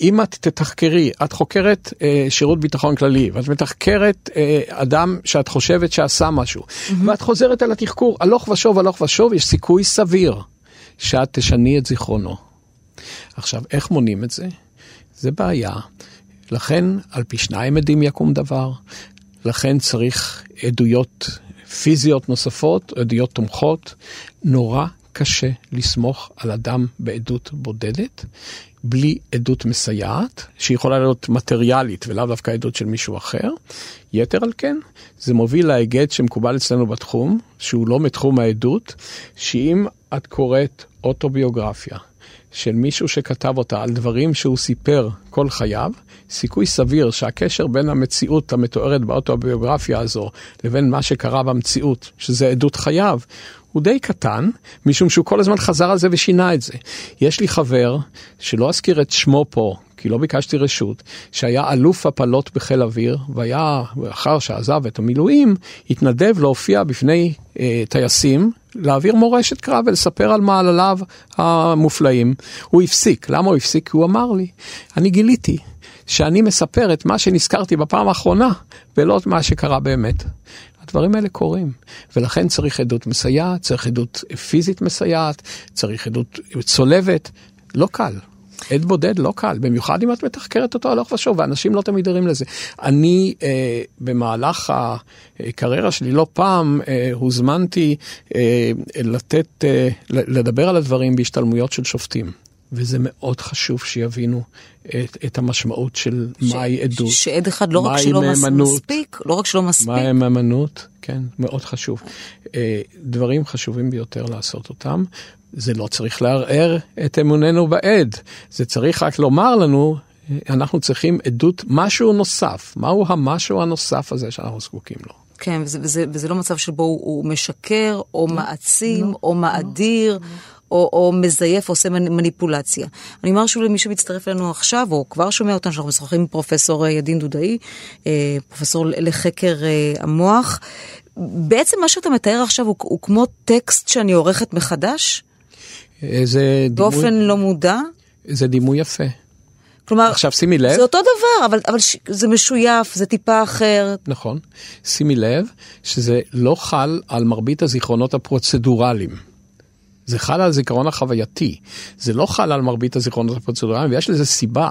אם את תתחקרי, את חוקרת אה, שירות ביטחון כללי, ואת מתחקרת אה, אדם שאת חושבת שעשה משהו, mm-hmm. ואת חוזרת על התחקור הלוך ושוב, הלוך ושוב, יש סיכוי סביר שאת תשני את זיכרונו. עכשיו, איך מונים את זה? זה בעיה. לכן על פי שניים עדים יקום דבר, לכן צריך עדויות פיזיות נוספות, עדויות תומכות. נורא קשה לסמוך על אדם בעדות בודדת, בלי עדות מסייעת, שיכולה להיות מטריאלית ולאו דווקא עדות של מישהו אחר. יתר על כן, זה מוביל להיגד שמקובל אצלנו בתחום, שהוא לא מתחום העדות, שאם את קוראת אוטוביוגרפיה של מישהו שכתב אותה על דברים שהוא סיפר כל חייו, סיכוי סביר שהקשר בין המציאות המתוארת באוטוביוגרפיה הזו לבין מה שקרה במציאות, שזה עדות חייו, הוא די קטן, משום שהוא כל הזמן חזר על זה ושינה את זה. יש לי חבר, שלא אזכיר את שמו פה, כי לא ביקשתי רשות, שהיה אלוף הפלות בחיל אוויר, והיה, אחר שעזב את המילואים, התנדב להופיע בפני אה, טייסים, להעביר מורשת קרב ולספר על מעלליו המופלאים. הוא הפסיק, למה הוא הפסיק? כי הוא אמר לי, אני גיליתי שאני מספר את מה שנזכרתי בפעם האחרונה, ולא את מה שקרה באמת. הדברים האלה קורים, ולכן צריך עדות מסייעת, צריך עדות פיזית מסייעת, צריך עדות צולבת, לא קל. עד בודד לא קל, במיוחד אם את מתחקרת אותו הלוך ושוב, ואנשים לא תמיד ערים לזה. אני אה, במהלך הקריירה שלי לא פעם אה, הוזמנתי אה, לתת, אה, לדבר על הדברים בהשתלמויות של שופטים. וזה מאוד חשוב שיבינו את, את המשמעות של ש, מהי עדות. שעד אחד לא רק שלא מהימנות, מספיק, לא רק שלא מספיק. מהי מהימנות, כן, מאוד חשוב. אה, דברים חשובים ביותר לעשות אותם. זה לא צריך לערער את אמוננו בעד, זה צריך רק לומר לנו, אנחנו צריכים עדות, משהו נוסף. מהו המשהו הנוסף הזה שאנחנו זקוקים לו? כן, וזה, וזה, וזה לא מצב שבו הוא, הוא משקר, או לא, מעצים, לא, או מאדיר. לא. או, או מזייף או עושה מניפולציה. אני אומר שוב למי שמצטרף אלינו עכשיו, או כבר שומע אותנו, שאנחנו משוחחים עם פרופסור אה, ידין דודאי, אה, פרופסור לחקר אה, המוח. בעצם מה שאתה מתאר עכשיו הוא, הוא כמו טקסט שאני עורכת מחדש? זה דימוי... באופן לא מודע? זה דימוי יפה. כלומר, עכשיו שימי לב. זה אותו דבר, אבל, אבל ש... זה משויף, זה טיפה אחר. נכון. שימי לב שזה לא חל על מרבית הזיכרונות הפרוצדורליים. זה חל על הזיכרון החווייתי, זה לא חל על מרבית הזיכרונות הפרוצדורליים, ויש לזה סיבה.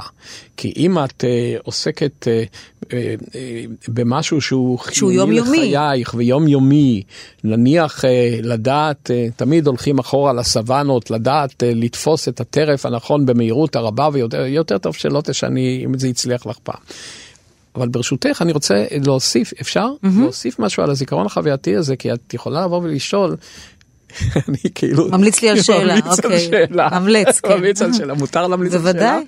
כי אם את uh, עוסקת uh, uh, uh, במשהו שהוא חיוני לחייך ויומיומי, נניח uh, לדעת, uh, תמיד הולכים אחורה לסוואנות, לדעת uh, לתפוס את הטרף הנכון במהירות הרבה, ויותר טוב שלא תשני אם זה יצליח לך פעם. אבל ברשותך אני רוצה להוסיף, אפשר? Mm-hmm. להוסיף משהו על הזיכרון החווייתי הזה, כי את יכולה לבוא ולשאול, אני כאילו... ממליץ לי על שאלה, ממליץ על אוקיי. שאלה. ממליץ, כן. ממליץ על שאלה, מותר להמליץ על שאלה? בוודאי.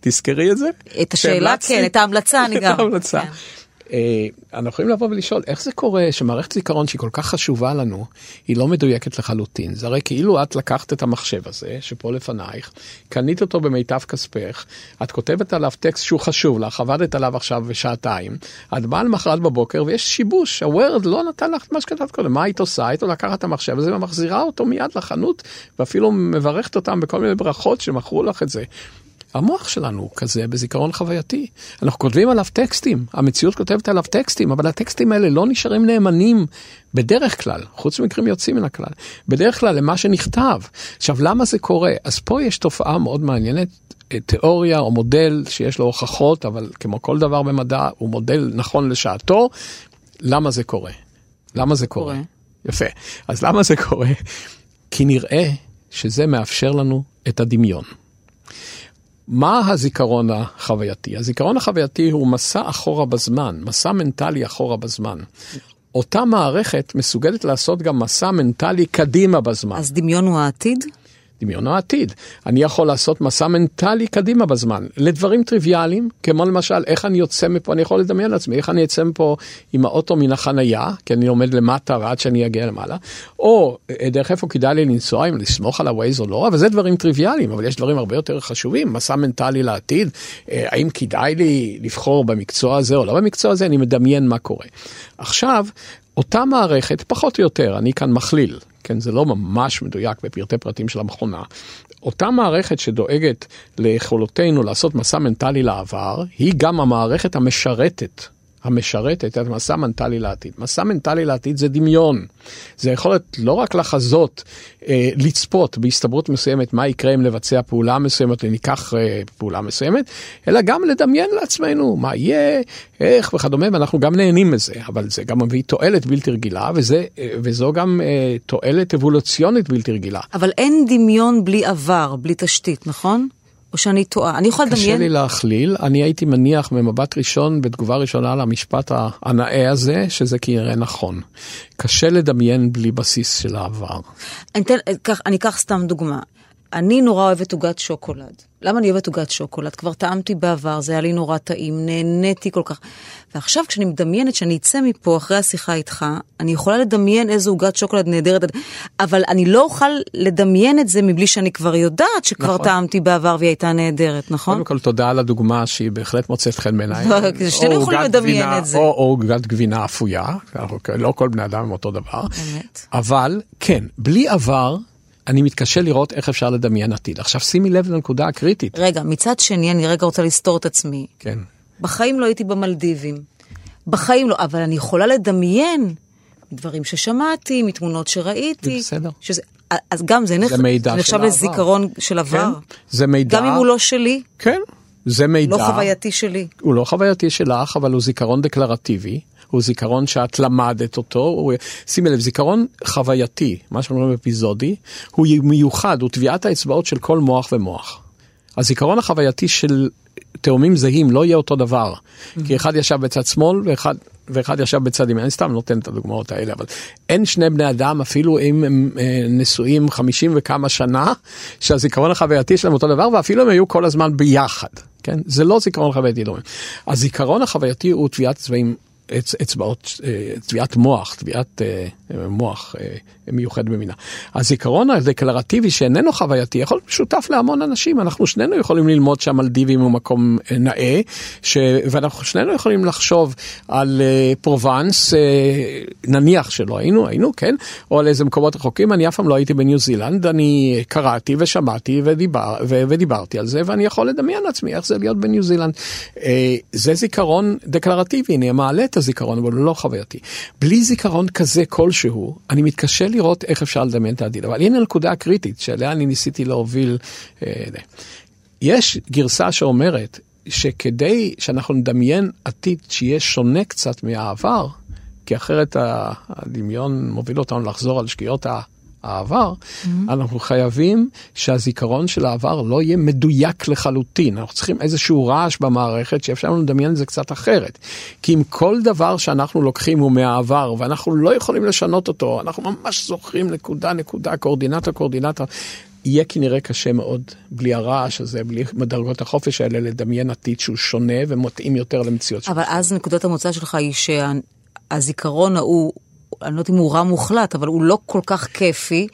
תזכרי את זה. את השאלה. כן, את ההמלצה אני גם. את ההמלצה. אה, אנחנו יכולים לבוא ולשאול איך זה קורה שמערכת זיכרון שהיא כל כך חשובה לנו היא לא מדויקת לחלוטין? זה הרי כאילו את לקחת את המחשב הזה שפה לפנייך קנית אותו במיטב כספך את כותבת עליו טקסט שהוא חשוב לך עבדת עליו עכשיו בשעתיים את באה למחרת בבוקר ויש שיבוש הוורד לא נתן לך את מה שכתבת קודם. מה היית עושה? היית לקחת את המחשב הזה ומחזירה אותו מיד לחנות ואפילו מברכת אותם בכל מיני ברכות שמכרו לך את זה. המוח שלנו הוא כזה בזיכרון חווייתי. אנחנו כותבים עליו טקסטים, המציאות כותבת עליו טקסטים, אבל הטקסטים האלה לא נשארים נאמנים בדרך כלל, חוץ ממקרים יוצאים מן הכלל, בדרך כלל למה שנכתב. עכשיו, למה זה קורה? אז פה יש תופעה מאוד מעניינת, אה, תיאוריה או מודל שיש לו הוכחות, אבל כמו כל דבר במדע, הוא מודל נכון לשעתו. למה זה קורה? למה זה קורה? קורה. יפה. אז למה זה קורה? כי נראה שזה מאפשר לנו את הדמיון. מה הזיכרון החווייתי? הזיכרון החווייתי הוא מסע אחורה בזמן, מסע מנטלי אחורה בזמן. אותה מערכת מסוגלת לעשות גם מסע מנטלי קדימה בזמן. אז דמיון הוא העתיד? דמיון העתיד. אני יכול לעשות מסע מנטלי קדימה בזמן, לדברים טריוויאליים, כמו למשל איך אני יוצא מפה, אני יכול לדמיין לעצמי, איך אני יוצא מפה עם האוטו מן החנייה, כי אני עומד למטה ועד שאני אגיע למעלה, או אה, דרך איפה כדאי לי לנסוע, אם לסמוך על הווייז או לא, אבל זה דברים טריוויאליים, אבל יש דברים הרבה יותר חשובים, מסע מנטלי לעתיד, אה, האם כדאי לי לבחור במקצוע הזה או לא במקצוע הזה, אני מדמיין מה קורה. עכשיו, אותה מערכת, פחות או יותר, אני כאן מכליל, כן, זה לא ממש מדויק בפרטי פרטים של המכונה. אותה מערכת שדואגת ליכולותינו לעשות מסע מנטלי לעבר, היא גם המערכת המשרתת. המשרתת את מסע מנטלי לעתיד. מסע מנטלי לעתיד זה דמיון. זה יכולת לא רק לחזות, אה, לצפות בהסתברות מסוימת מה יקרה אם לבצע פעולה מסוימת, ניקח אה, פעולה מסוימת, אלא גם לדמיין לעצמנו מה יהיה, איך וכדומה, ואנחנו גם נהנים מזה, אבל זה גם מביא תועלת בלתי רגילה, וזה, אה, וזו גם אה, תועלת אבולוציונית בלתי רגילה. אבל אין דמיון בלי עבר, בלי תשתית, נכון? או שאני טועה? אני יכולה קשה לדמיין... לי להכליל, אני הייתי מניח ממבט ראשון, בתגובה ראשונה למשפט הנאה הזה, שזה כנראה נכון. קשה לדמיין בלי בסיס של העבר. אני אקח סתם דוגמה. אני נורא אוהבת עוגת שוקולד. למה אני אוהבת עוגת שוקולד? כבר טעמתי בעבר, זה היה לי נורא טעים, נהניתי כל כך. ועכשיו כשאני מדמיינת שאני אצא מפה אחרי השיחה איתך, אני יכולה לדמיין איזו עוגת שוקולד נהדרת, אבל אני לא אוכל לדמיין את זה מבלי שאני כבר יודעת שכבר נכון. טעמתי בעבר והיא הייתה נהדרת, נכון? קודם כל תודה על הדוגמה שהיא בהחלט מוצאת חן בעיניי. לא, שנינו יכולים לדמיין את זה. או עוגת גבינה אפויה, אנחנו- לא כל בני אדם הם אותו דבר. אמת. אבל כן, בלי עבר, אני מתקשה לראות איך אפשר לדמיין עתיד. עכשיו שימי לב לנקודה הקריטית. רגע, מצד שני, אני רגע רוצה לסתור את עצמי. כן. בחיים לא הייתי במלדיבים. בחיים לא, אבל אני יכולה לדמיין דברים ששמעתי, מתמונות שראיתי. זה בסדר. שזה, אז גם זה, נח- זה מידע נחשב של העבר. לזיכרון של עבר. כן, זה מידע. גם אם הוא לא שלי, כן, זה מידע. לא חווייתי שלי. הוא לא חווייתי שלך, אבל הוא זיכרון דקלרטיבי. הוא זיכרון שאת למדת אותו, הוא, שימי לב, זיכרון חווייתי, מה שאנחנו אומרים אפיזודי, הוא מיוחד, הוא טביעת האצבעות של כל מוח ומוח. הזיכרון החווייתי של תאומים זהים לא יהיה אותו דבר, כי אחד ישב בצד שמאל ואחד, ואחד ישב בצד ימין, אני סתם נותן את הדוגמאות האלה, אבל אין שני בני אדם, אפילו אם הם אה, נשואים חמישים וכמה שנה, שהזיכרון החווייתי שלהם אותו דבר, ואפילו הם היו כל הזמן ביחד, כן? זה לא זיכרון חווייתי דומה. הזיכרון החווייתי הוא טביעת צבעים. אצ, אצבעות, אה, טביעת מוח, טביעת אה, מוח אה, מיוחד במינה. הזיכרון הדקלרטיבי שאיננו חווייתי יכול להיות משותף להמון אנשים, אנחנו שנינו יכולים ללמוד שהמלדיבים הוא מקום אה, נאה, ש... ואנחנו שנינו יכולים לחשוב על פרובנס, אה, נניח שלא היינו, היינו, כן, או על איזה מקומות רחוקים, אני אף פעם לא הייתי בניו זילנד, אני קראתי ושמעתי ודיבר, ו... ודיברתי על זה, ואני יכול לדמיין לעצמי איך זה להיות בניו זילנד. זה זיכרון דקלרטיבי, אני מעלה את הזיכרון, אבל הוא לא חווייתי. בלי זיכרון כזה כלשהו, אני מתקשה לראות איך אפשר לדמיין את העתיד. אבל הנה הנקודה הקריטית שאליה אני ניסיתי להוביל. אה. יש גרסה שאומרת שכדי שאנחנו נדמיין עתיד שיהיה שונה קצת מהעבר, כי אחרת הדמיון מוביל אותנו לחזור על שגיאות העבר, mm-hmm. אנחנו חייבים שהזיכרון של העבר לא יהיה מדויק לחלוטין. אנחנו צריכים איזשהו רעש במערכת שאפשר לנו לדמיין את זה קצת אחרת. כי אם כל דבר שאנחנו לוקחים הוא מהעבר ואנחנו לא יכולים לשנות אותו, אנחנו ממש זוכרים נקודה נקודה, קורדינטה קורדינטה. יהיה כנראה קשה מאוד, בלי הרעש הזה, בלי מדרגות החופש האלה, לדמיין עתיד שהוא שונה ומתאים יותר למציאות אבל אז נקודת המוצא שלך היא שהזיכרון ההוא אני לא יודעת אם הוא רע מוחלט, אבל הוא לא כל כך כיפי,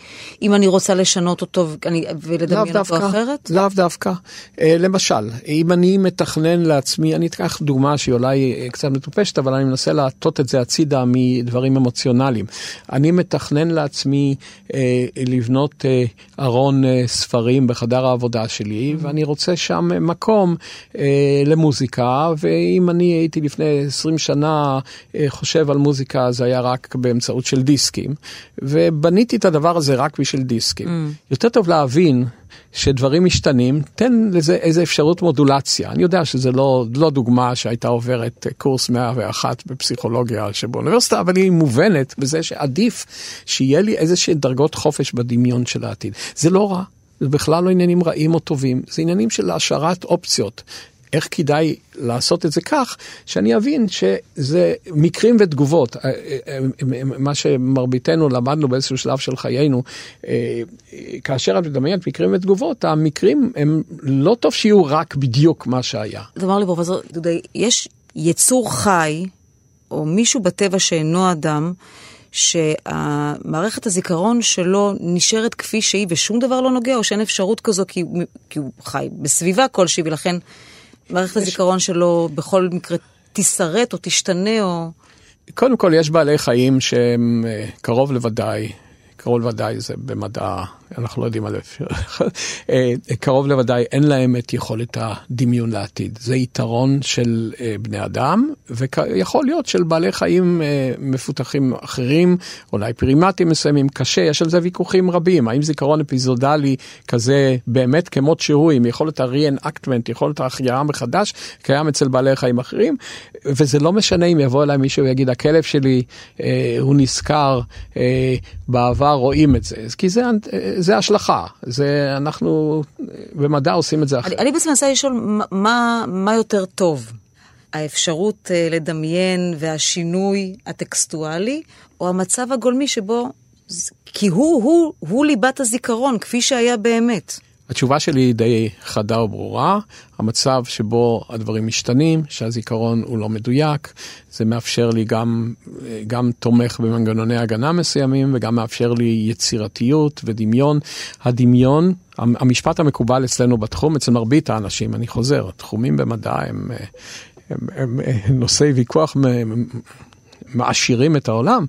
אם אני רוצה לשנות אותו ואני, ולדמיין אותו אחרת? לאו דווקא. אה, למשל, אם אני מתכנן לעצמי, אני אקח דוגמה שהיא אולי אה, קצת מטופשת, אבל אני מנסה להטות את זה הצידה מדברים אמוציונליים. אני מתכנן לעצמי אה, לבנות אה, ארון אה, ספרים בחדר העבודה שלי, mm-hmm. ואני רוצה שם מקום אה, למוזיקה, ואם אני הייתי לפני 20 שנה אה, חושב על מוזיקה, זה היה רק באמצעות של דיסקים, ובניתי את הדבר הזה רק בשביל דיסקים. Mm. יותר טוב להבין שדברים משתנים, תן לזה איזה אפשרות מודולציה. אני יודע שזה לא, לא דוגמה שהייתה עוברת קורס 101 בפסיכולוגיה שבאוניברסיטה, אבל היא מובנת בזה שעדיף שיהיה לי איזה שהן דרגות חופש בדמיון של העתיד. זה לא רע. זה בכלל לא עניינים רעים או טובים, זה עניינים של השארת אופציות. איך כדאי לעשות את זה כך, שאני אבין שזה מקרים ותגובות. אה, אה, אה, מה שמרביתנו למדנו באיזשהו שלב של חיינו, כאשר את מדמיינת מקרים ותגובות, המקרים הם לא טוב שיהיו רק בדיוק מה שהיה. תאמר לי פרופסור דודי, יש יצור חי, או מישהו בטבע שאינו אדם, שהמערכת הזיכרון שלו נשארת כפי שהיא ושום דבר לא נוגע, או שאין אפשרות כזו כי, כי הוא חי בסביבה כלשהי ולכן מערכת יש... הזיכרון שלו בכל מקרה תישרט או תשתנה או... קודם כל יש בעלי חיים שהם אה, קרוב לוודאי קרוב לוודאי זה במדע, אנחנו לא יודעים על איפה, אה, קרוב לוודאי אין להם את יכולת הדמיון לעתיד. זה יתרון של אה, בני אדם, ויכול להיות של בעלי חיים אה, מפותחים אחרים, אולי פרימטים מסוימים, קשה, יש על זה ויכוחים רבים. האם זיכרון אפיזודלי כזה באמת כמות שהוא, עם יכולת ה-re-enactment, יכולת ההחייאה מחדש, קיים אצל בעלי חיים אחרים, וזה לא משנה אם יבוא אליי מישהו ויגיד, הכלב שלי, הוא נזכר בעבר. רואים את זה, כי זה, זה השלכה, זה אנחנו במדע עושים את זה אחרת. אני, בעצם מנסה לשאול מה, מה יותר טוב, האפשרות uh, לדמיין והשינוי הטקסטואלי, או המצב הגולמי שבו, כי הוא, הוא, הוא ליבת הזיכרון, כפי שהיה באמת. התשובה שלי היא די חדה וברורה, המצב שבו הדברים משתנים, שהזיכרון הוא לא מדויק, זה מאפשר לי גם, גם תומך במנגנוני הגנה מסוימים וגם מאפשר לי יצירתיות ודמיון. הדמיון, המשפט המקובל אצלנו בתחום, אצל מרבית האנשים, אני חוזר, תחומים במדע הם, הם, הם, הם נושאי ויכוח מעשירים את העולם,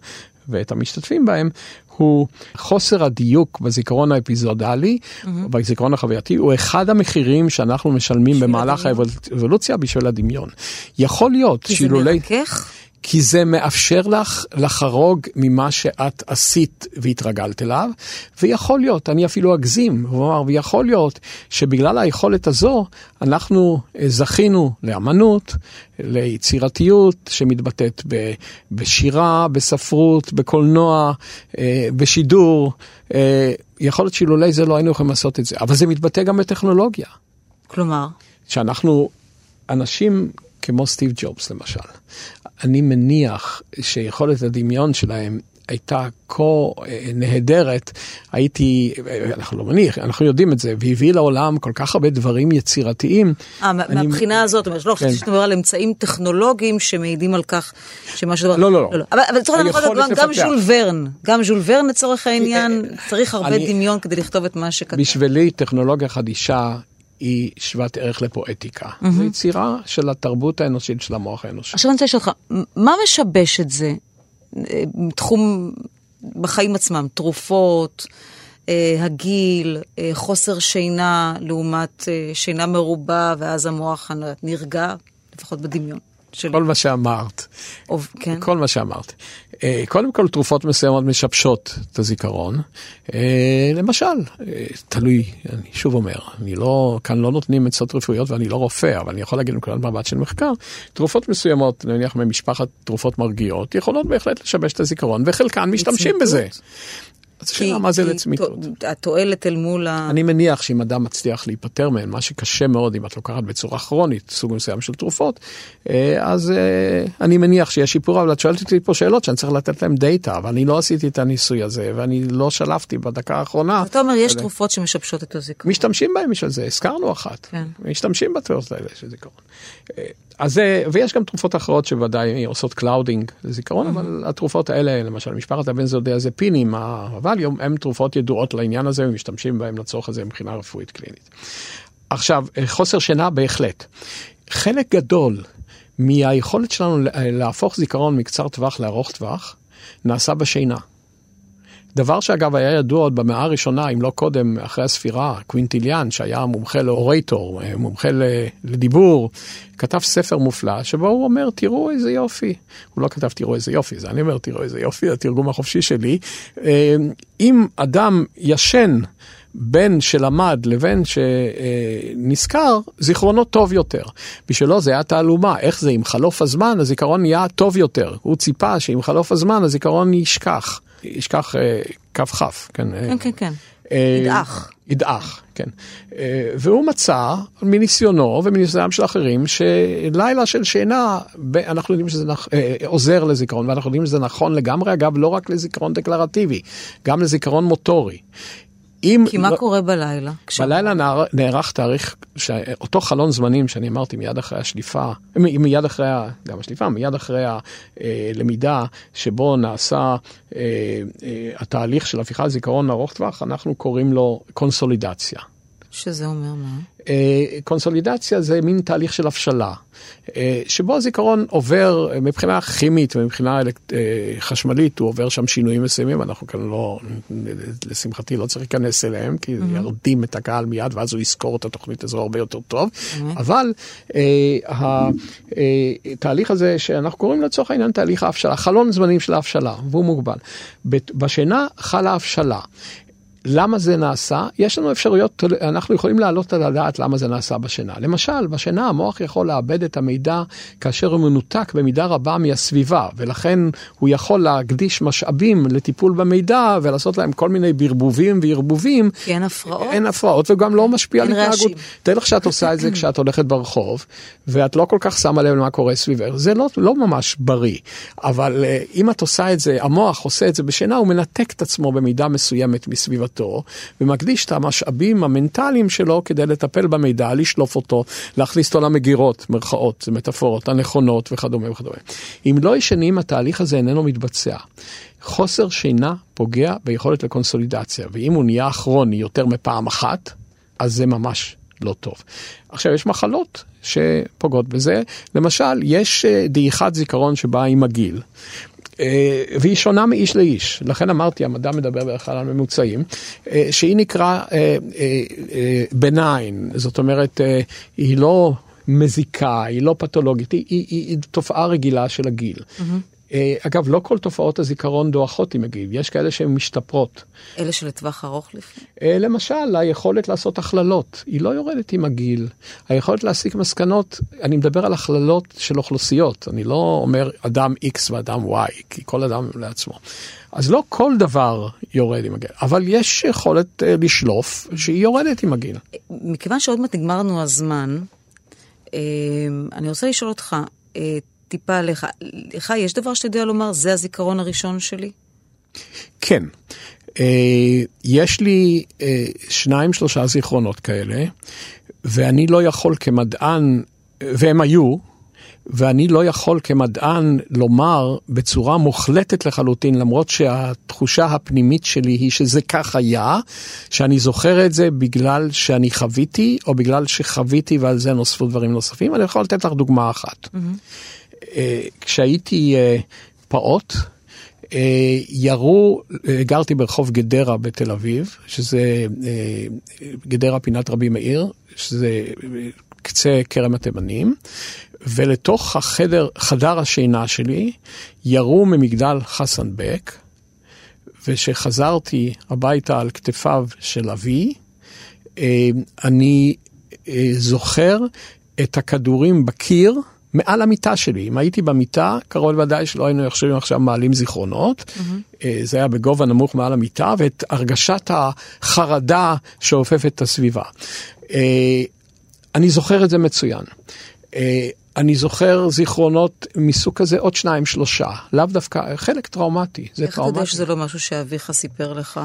ואת המשתתפים בהם, הוא חוסר הדיוק בזיכרון האפיזודלי, mm-hmm. בזיכרון החווייתי, הוא אחד המחירים שאנחנו משלמים במהלך האבולוציה בשביל הדמיון. יכול להיות שאילולי... כי זה מרכך? כי זה מאפשר לך לחרוג ממה שאת עשית והתרגלת אליו, ויכול להיות, אני אפילו אגזים, ואומר, ויכול להיות שבגלל היכולת הזו, אנחנו אה, זכינו לאמנות, ליצירתיות שמתבטאת בשירה, בספרות, בקולנוע, אה, בשידור. אה, יכול להיות שאילולי זה לא היינו יכולים לעשות את זה, אבל זה מתבטא גם בטכנולוגיה. כלומר? שאנחנו אנשים כמו סטיב ג'ובס למשל, אני מניח שיכולת הדמיון שלהם הייתה כה אה, נהדרת, הייתי, אה, אנחנו לא מניח, אנחנו יודעים את זה, והביא לעולם כל כך הרבה דברים יצירתיים. אה, מהבחינה הזאת, לא חשבתי כן. שאתה מדבר על אמצעים טכנולוגיים שמעידים על כך שמה שדבר... לא, לא, לא. לא. אבל לצורך העניין, גם ז'ול ורן, גם ז'ול ורן לצורך העניין, צריך הרבה דמיון כדי לכתוב את מה שכתב. בשבילי טכנולוגיה חדישה היא שוות ערך לפואטיקה. Mm-hmm. זו יצירה של התרבות האנושית של המוח האנושי. עכשיו אני רוצה לשאול אותך, מה משבש את זה? אה, תחום בחיים עצמם, תרופות, אה, הגיל, אה, חוסר שינה לעומת שינה מרובה, ואז המוח נרגע, לפחות בדמיון. שלי. כל מה שאמרת. או, כן. כל מה שאמרת. אה, קודם כל, תרופות מסוימות משבשות את הזיכרון. אה, למשל, אה, תלוי, אני שוב אומר, אני לא, כאן לא נותנים עצות רפואיות ואני לא רופא, אבל אני יכול להגיד מנקודת מבט של מחקר, תרופות מסוימות, נניח ממשפחת תרופות מרגיעות, יכולות בהחלט לשבש את הזיכרון, וחלקן משתמשים בזה. אז השאלה מה זה לצמיתות. תו- התועלת אל מול ה... אני מניח שאם אדם מצליח להיפטר מהן, מה שקשה מאוד אם את לוקחת בצורה כרונית סוג מסוים של תרופות, אה, אז אה, אני מניח שיש שיפור, אבל את שואלת אותי פה שאלות שאני צריך לתת להם דאטה, ואני לא עשיתי את הניסוי הזה, ואני לא שלפתי בדקה האחרונה. אתה אומר, יש תרופות שמשבשות את הזיכרון. משתמשים בהם בשביל זה, הזכרנו אחת. כן. משתמשים בתיאוריות האלה של זיכרון. אה, אז זה, ויש גם תרופות אחרות שוודאי עושות clouding לזיכרון, אבל התרופות האלה, למשל משפחת הבנזודיאזפינים, הווליום, הן תרופות ידועות לעניין הזה ומשתמשים בהן לצורך הזה מבחינה רפואית קלינית. עכשיו, אה, חוסר שינה בהחלט. חלק גדול מהיכולת שלנו להפוך זיכרון מקצר טווח לארוך טווח, נעשה בשינה. דבר שאגב היה ידוע עוד במאה הראשונה, אם לא קודם, אחרי הספירה, קווינטיליאן, שהיה מומחה לאורייטור, מומחה ל- לדיבור, כתב ספר מופלא, שבו הוא אומר, תראו איזה יופי. הוא לא כתב תראו איזה יופי, זה אני אומר תראו איזה יופי, התרגום החופשי שלי. אה, אם אדם ישן בין שלמד לבין שנזכר, זיכרונו טוב יותר. בשבילו זה היה תעלומה, איך זה, עם חלוף הזמן הזיכרון נהיה טוב יותר. הוא ציפה שעם חלוף הזמן הזיכרון ישכח. ישכח אה, כף כף, כן. אה, כן, כן, כן. אה, ידעך. ידעך, כן. והוא מצא מניסיונו ומניסיונם של אחרים שלילה של שינה, אנחנו יודעים שזה נכ... עוזר לזיכרון, ואנחנו יודעים שזה נכון לגמרי, אגב, לא רק לזיכרון דקלרטיבי, גם לזיכרון מוטורי. אם... כי מה לא- קורה בלילה? בלילה נער- נערך תאריך, ש- אותו חלון זמנים שאני אמרתי מיד אחרי השליפה, מ- מיד אחרי, ה- גם השליפה, מיד אחרי הלמידה, שבו נעשה אה, אה, התהליך של הפיכת זיכרון ארוך טווח, אנחנו קוראים לו קונסולידציה. שזה אומר מה? אה, קונסולידציה זה מין תהליך של הבשלה, אה, שבו הזיכרון עובר אה, מבחינה כימית ומבחינה חשמלית, הוא עובר שם שינויים מסוימים, אנחנו כאן לא, לשמחתי לא צריך להיכנס אליהם, כי זה ירדים את הקהל מיד ואז הוא יזכור את התוכנית הזו הרבה יותר טוב, אבל אה, התהליך הזה שאנחנו קוראים לצורך העניין תהליך ההבשלה, חלון זמנים של ההבשלה, והוא מוגבל. בשינה חלה הבשלה. למה זה נעשה? יש לנו אפשרויות, אנחנו יכולים להעלות על הדעת למה זה נעשה בשינה. למשל, בשינה המוח יכול לאבד את המידע כאשר הוא מנותק במידה רבה מהסביבה, ולכן הוא יכול להקדיש משאבים לטיפול במידע ולעשות להם כל מיני ברבובים וערבובים. כי אין הפרעות? אין הפרעות וגם לא משפיע על התנהגות. תאר לך שאת עושה את זה כשאת הולכת ברחוב, ואת לא כל כך שמה לב למה קורה סביבך. זה לא, לא ממש בריא, אבל אה, אם את עושה את זה, המוח עושה את זה בשינה, הוא מנתק את עצמו במידה מסוימת מסביבתו, ומקדיש את המשאבים המנטליים שלו כדי לטפל במידע, לשלוף אותו, להכניס אותו למגירות, מרכאות, זה מטאפורות, הנכונות וכדומה וכדומה. אם לא ישנים, התהליך הזה איננו מתבצע. חוסר שינה פוגע ביכולת לקונסולידציה, ואם הוא נהיה כרוני יותר מפעם אחת, אז זה ממש לא טוב. עכשיו, יש מחלות שפוגעות בזה. למשל, יש אה, דעיכת זיכרון שבאה עם הגיל. אה, והיא שונה מאיש לאיש, לכן אמרתי, המדע מדבר בדרך כלל על ממוצעים, אה, שהיא נקרא בניין, זאת אומרת, אה, היא לא מזיקה, היא לא פתולוגית, היא, היא, היא תופעה רגילה של הגיל. אה, אגב, לא כל תופעות הזיכרון דועכות עם הגיל, יש כאלה שהן משתפרות. אלה שלטווח ארוך לפני? אה, למשל, היכולת לעשות הכללות, היא לא יורדת עם הגיל. היכולת להסיק מסקנות, אני מדבר על הכללות של אוכלוסיות, אני לא אומר אדם X ואדם Y, כי כל אדם לעצמו. אז לא כל דבר יורד עם הגיל, אבל יש יכולת אה, לשלוף שהיא יורדת עם הגיל. מכיוון שעוד מעט נגמר לנו הזמן, אה, אני רוצה לשאול אותך, אה, טיפה עליך, לך יש דבר שאתה יודע לומר, זה הזיכרון הראשון שלי? כן, אה, יש לי אה, שניים שלושה זיכרונות כאלה, ואני לא יכול כמדען, והם היו, ואני לא יכול כמדען לומר בצורה מוחלטת לחלוטין, למרות שהתחושה הפנימית שלי היא שזה כך היה, שאני זוכר את זה בגלל שאני חוויתי, או בגלל שחוויתי ועל זה נוספו דברים נוספים. אני יכול לתת לך דוגמה אחת. אה, כשהייתי אה, פעוט, אה, ירו, אה, גרתי ברחוב גדרה בתל אביב, שזה גדרה פינת רבי מאיר, שזה קצה כרם התימנים, ולתוך החדר, חדר השינה שלי, ירו ממגדל חסן בק, וכשחזרתי הביתה על כתפיו של אבי, אני זוכר את הכדורים בקיר מעל המיטה שלי. אם הייתי במיטה, קרוב לוודאי שלא היינו יושבים עכשיו מעלים זיכרונות. Mm-hmm. זה היה בגובה נמוך מעל המיטה, ואת הרגשת החרדה שאופפת את הסביבה. אה, אני זוכר את זה מצוין. אה, אני זוכר זיכרונות מסוג כזה, עוד שניים, שלושה. לאו דווקא, חלק טראומטי, זה איך טראומטי. איך אתה יודע שזה לא משהו שאביך סיפר לך?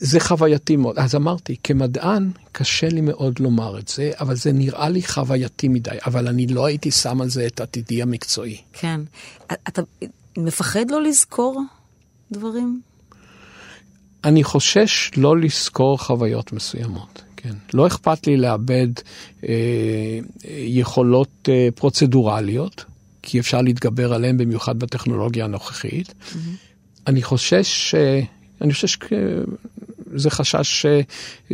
זה חווייתי מאוד. אז אמרתי, כמדען קשה לי מאוד לומר את זה, אבל זה נראה לי חווייתי מדי, אבל אני לא הייתי שם על זה את עתידי המקצועי. כן. אתה מפחד לא לזכור דברים? אני חושש לא לזכור חוויות מסוימות. כן. לא אכפת לי לאבד אה, יכולות אה, פרוצדורליות, כי אפשר להתגבר עליהן במיוחד בטכנולוגיה הנוכחית. Mm-hmm. אני חושש, אה, אני חושש, זה חשש אה,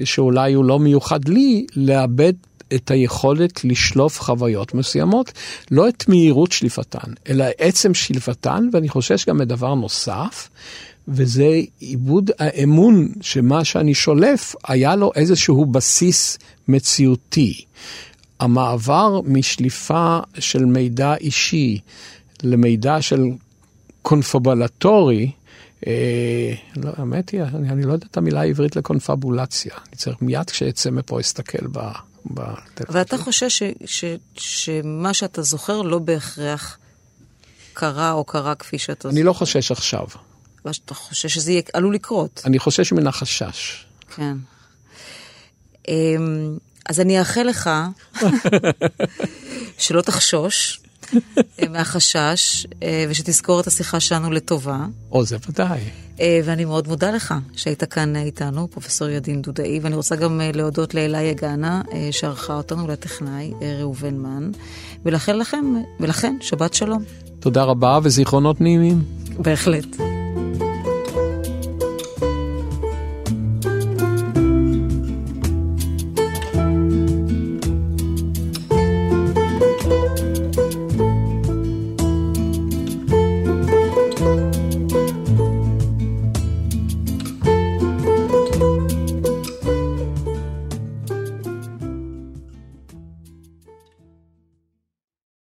שאולי הוא לא מיוחד לי, לאבד את היכולת לשלוף חוויות מסוימות, לא את מהירות שליפתן, אלא עצם שליפתן, ואני חושש גם מדבר נוסף, וזה עיבוד האמון שמה שאני שולף, היה לו איזשהו בסיס מציאותי. המעבר משליפה של מידע אישי למידע של קונפבולטורי, אה, לא, האמת היא, אני, אני לא יודע את המילה העברית לקונפבולציה. אני צריך מיד כשיצא מפה להסתכל ב... אבל אתה חושב ש, ש, שמה שאתה זוכר לא בהכרח קרה או קרה כפי שאתה... אני לא חושש עכשיו. אתה חושש שזה יהיה, עלול לקרות. אני חושש מן החשש. כן. אמ, אז אני אאחל לך שלא תחשוש מהחשש, אה, ושתזכור את השיחה שלנו לטובה. או, זה ודאי. אה, ואני מאוד מודה לך שהיית כאן איתנו, פרופסור ידין דודאי, ואני רוצה גם אה, להודות לאלה יגנה, שערכה אותנו, לטכנאי ראובן מן, ולכן לכם, ולכן, שבת שלום. תודה רבה וזיכרונות נעימים. בהחלט.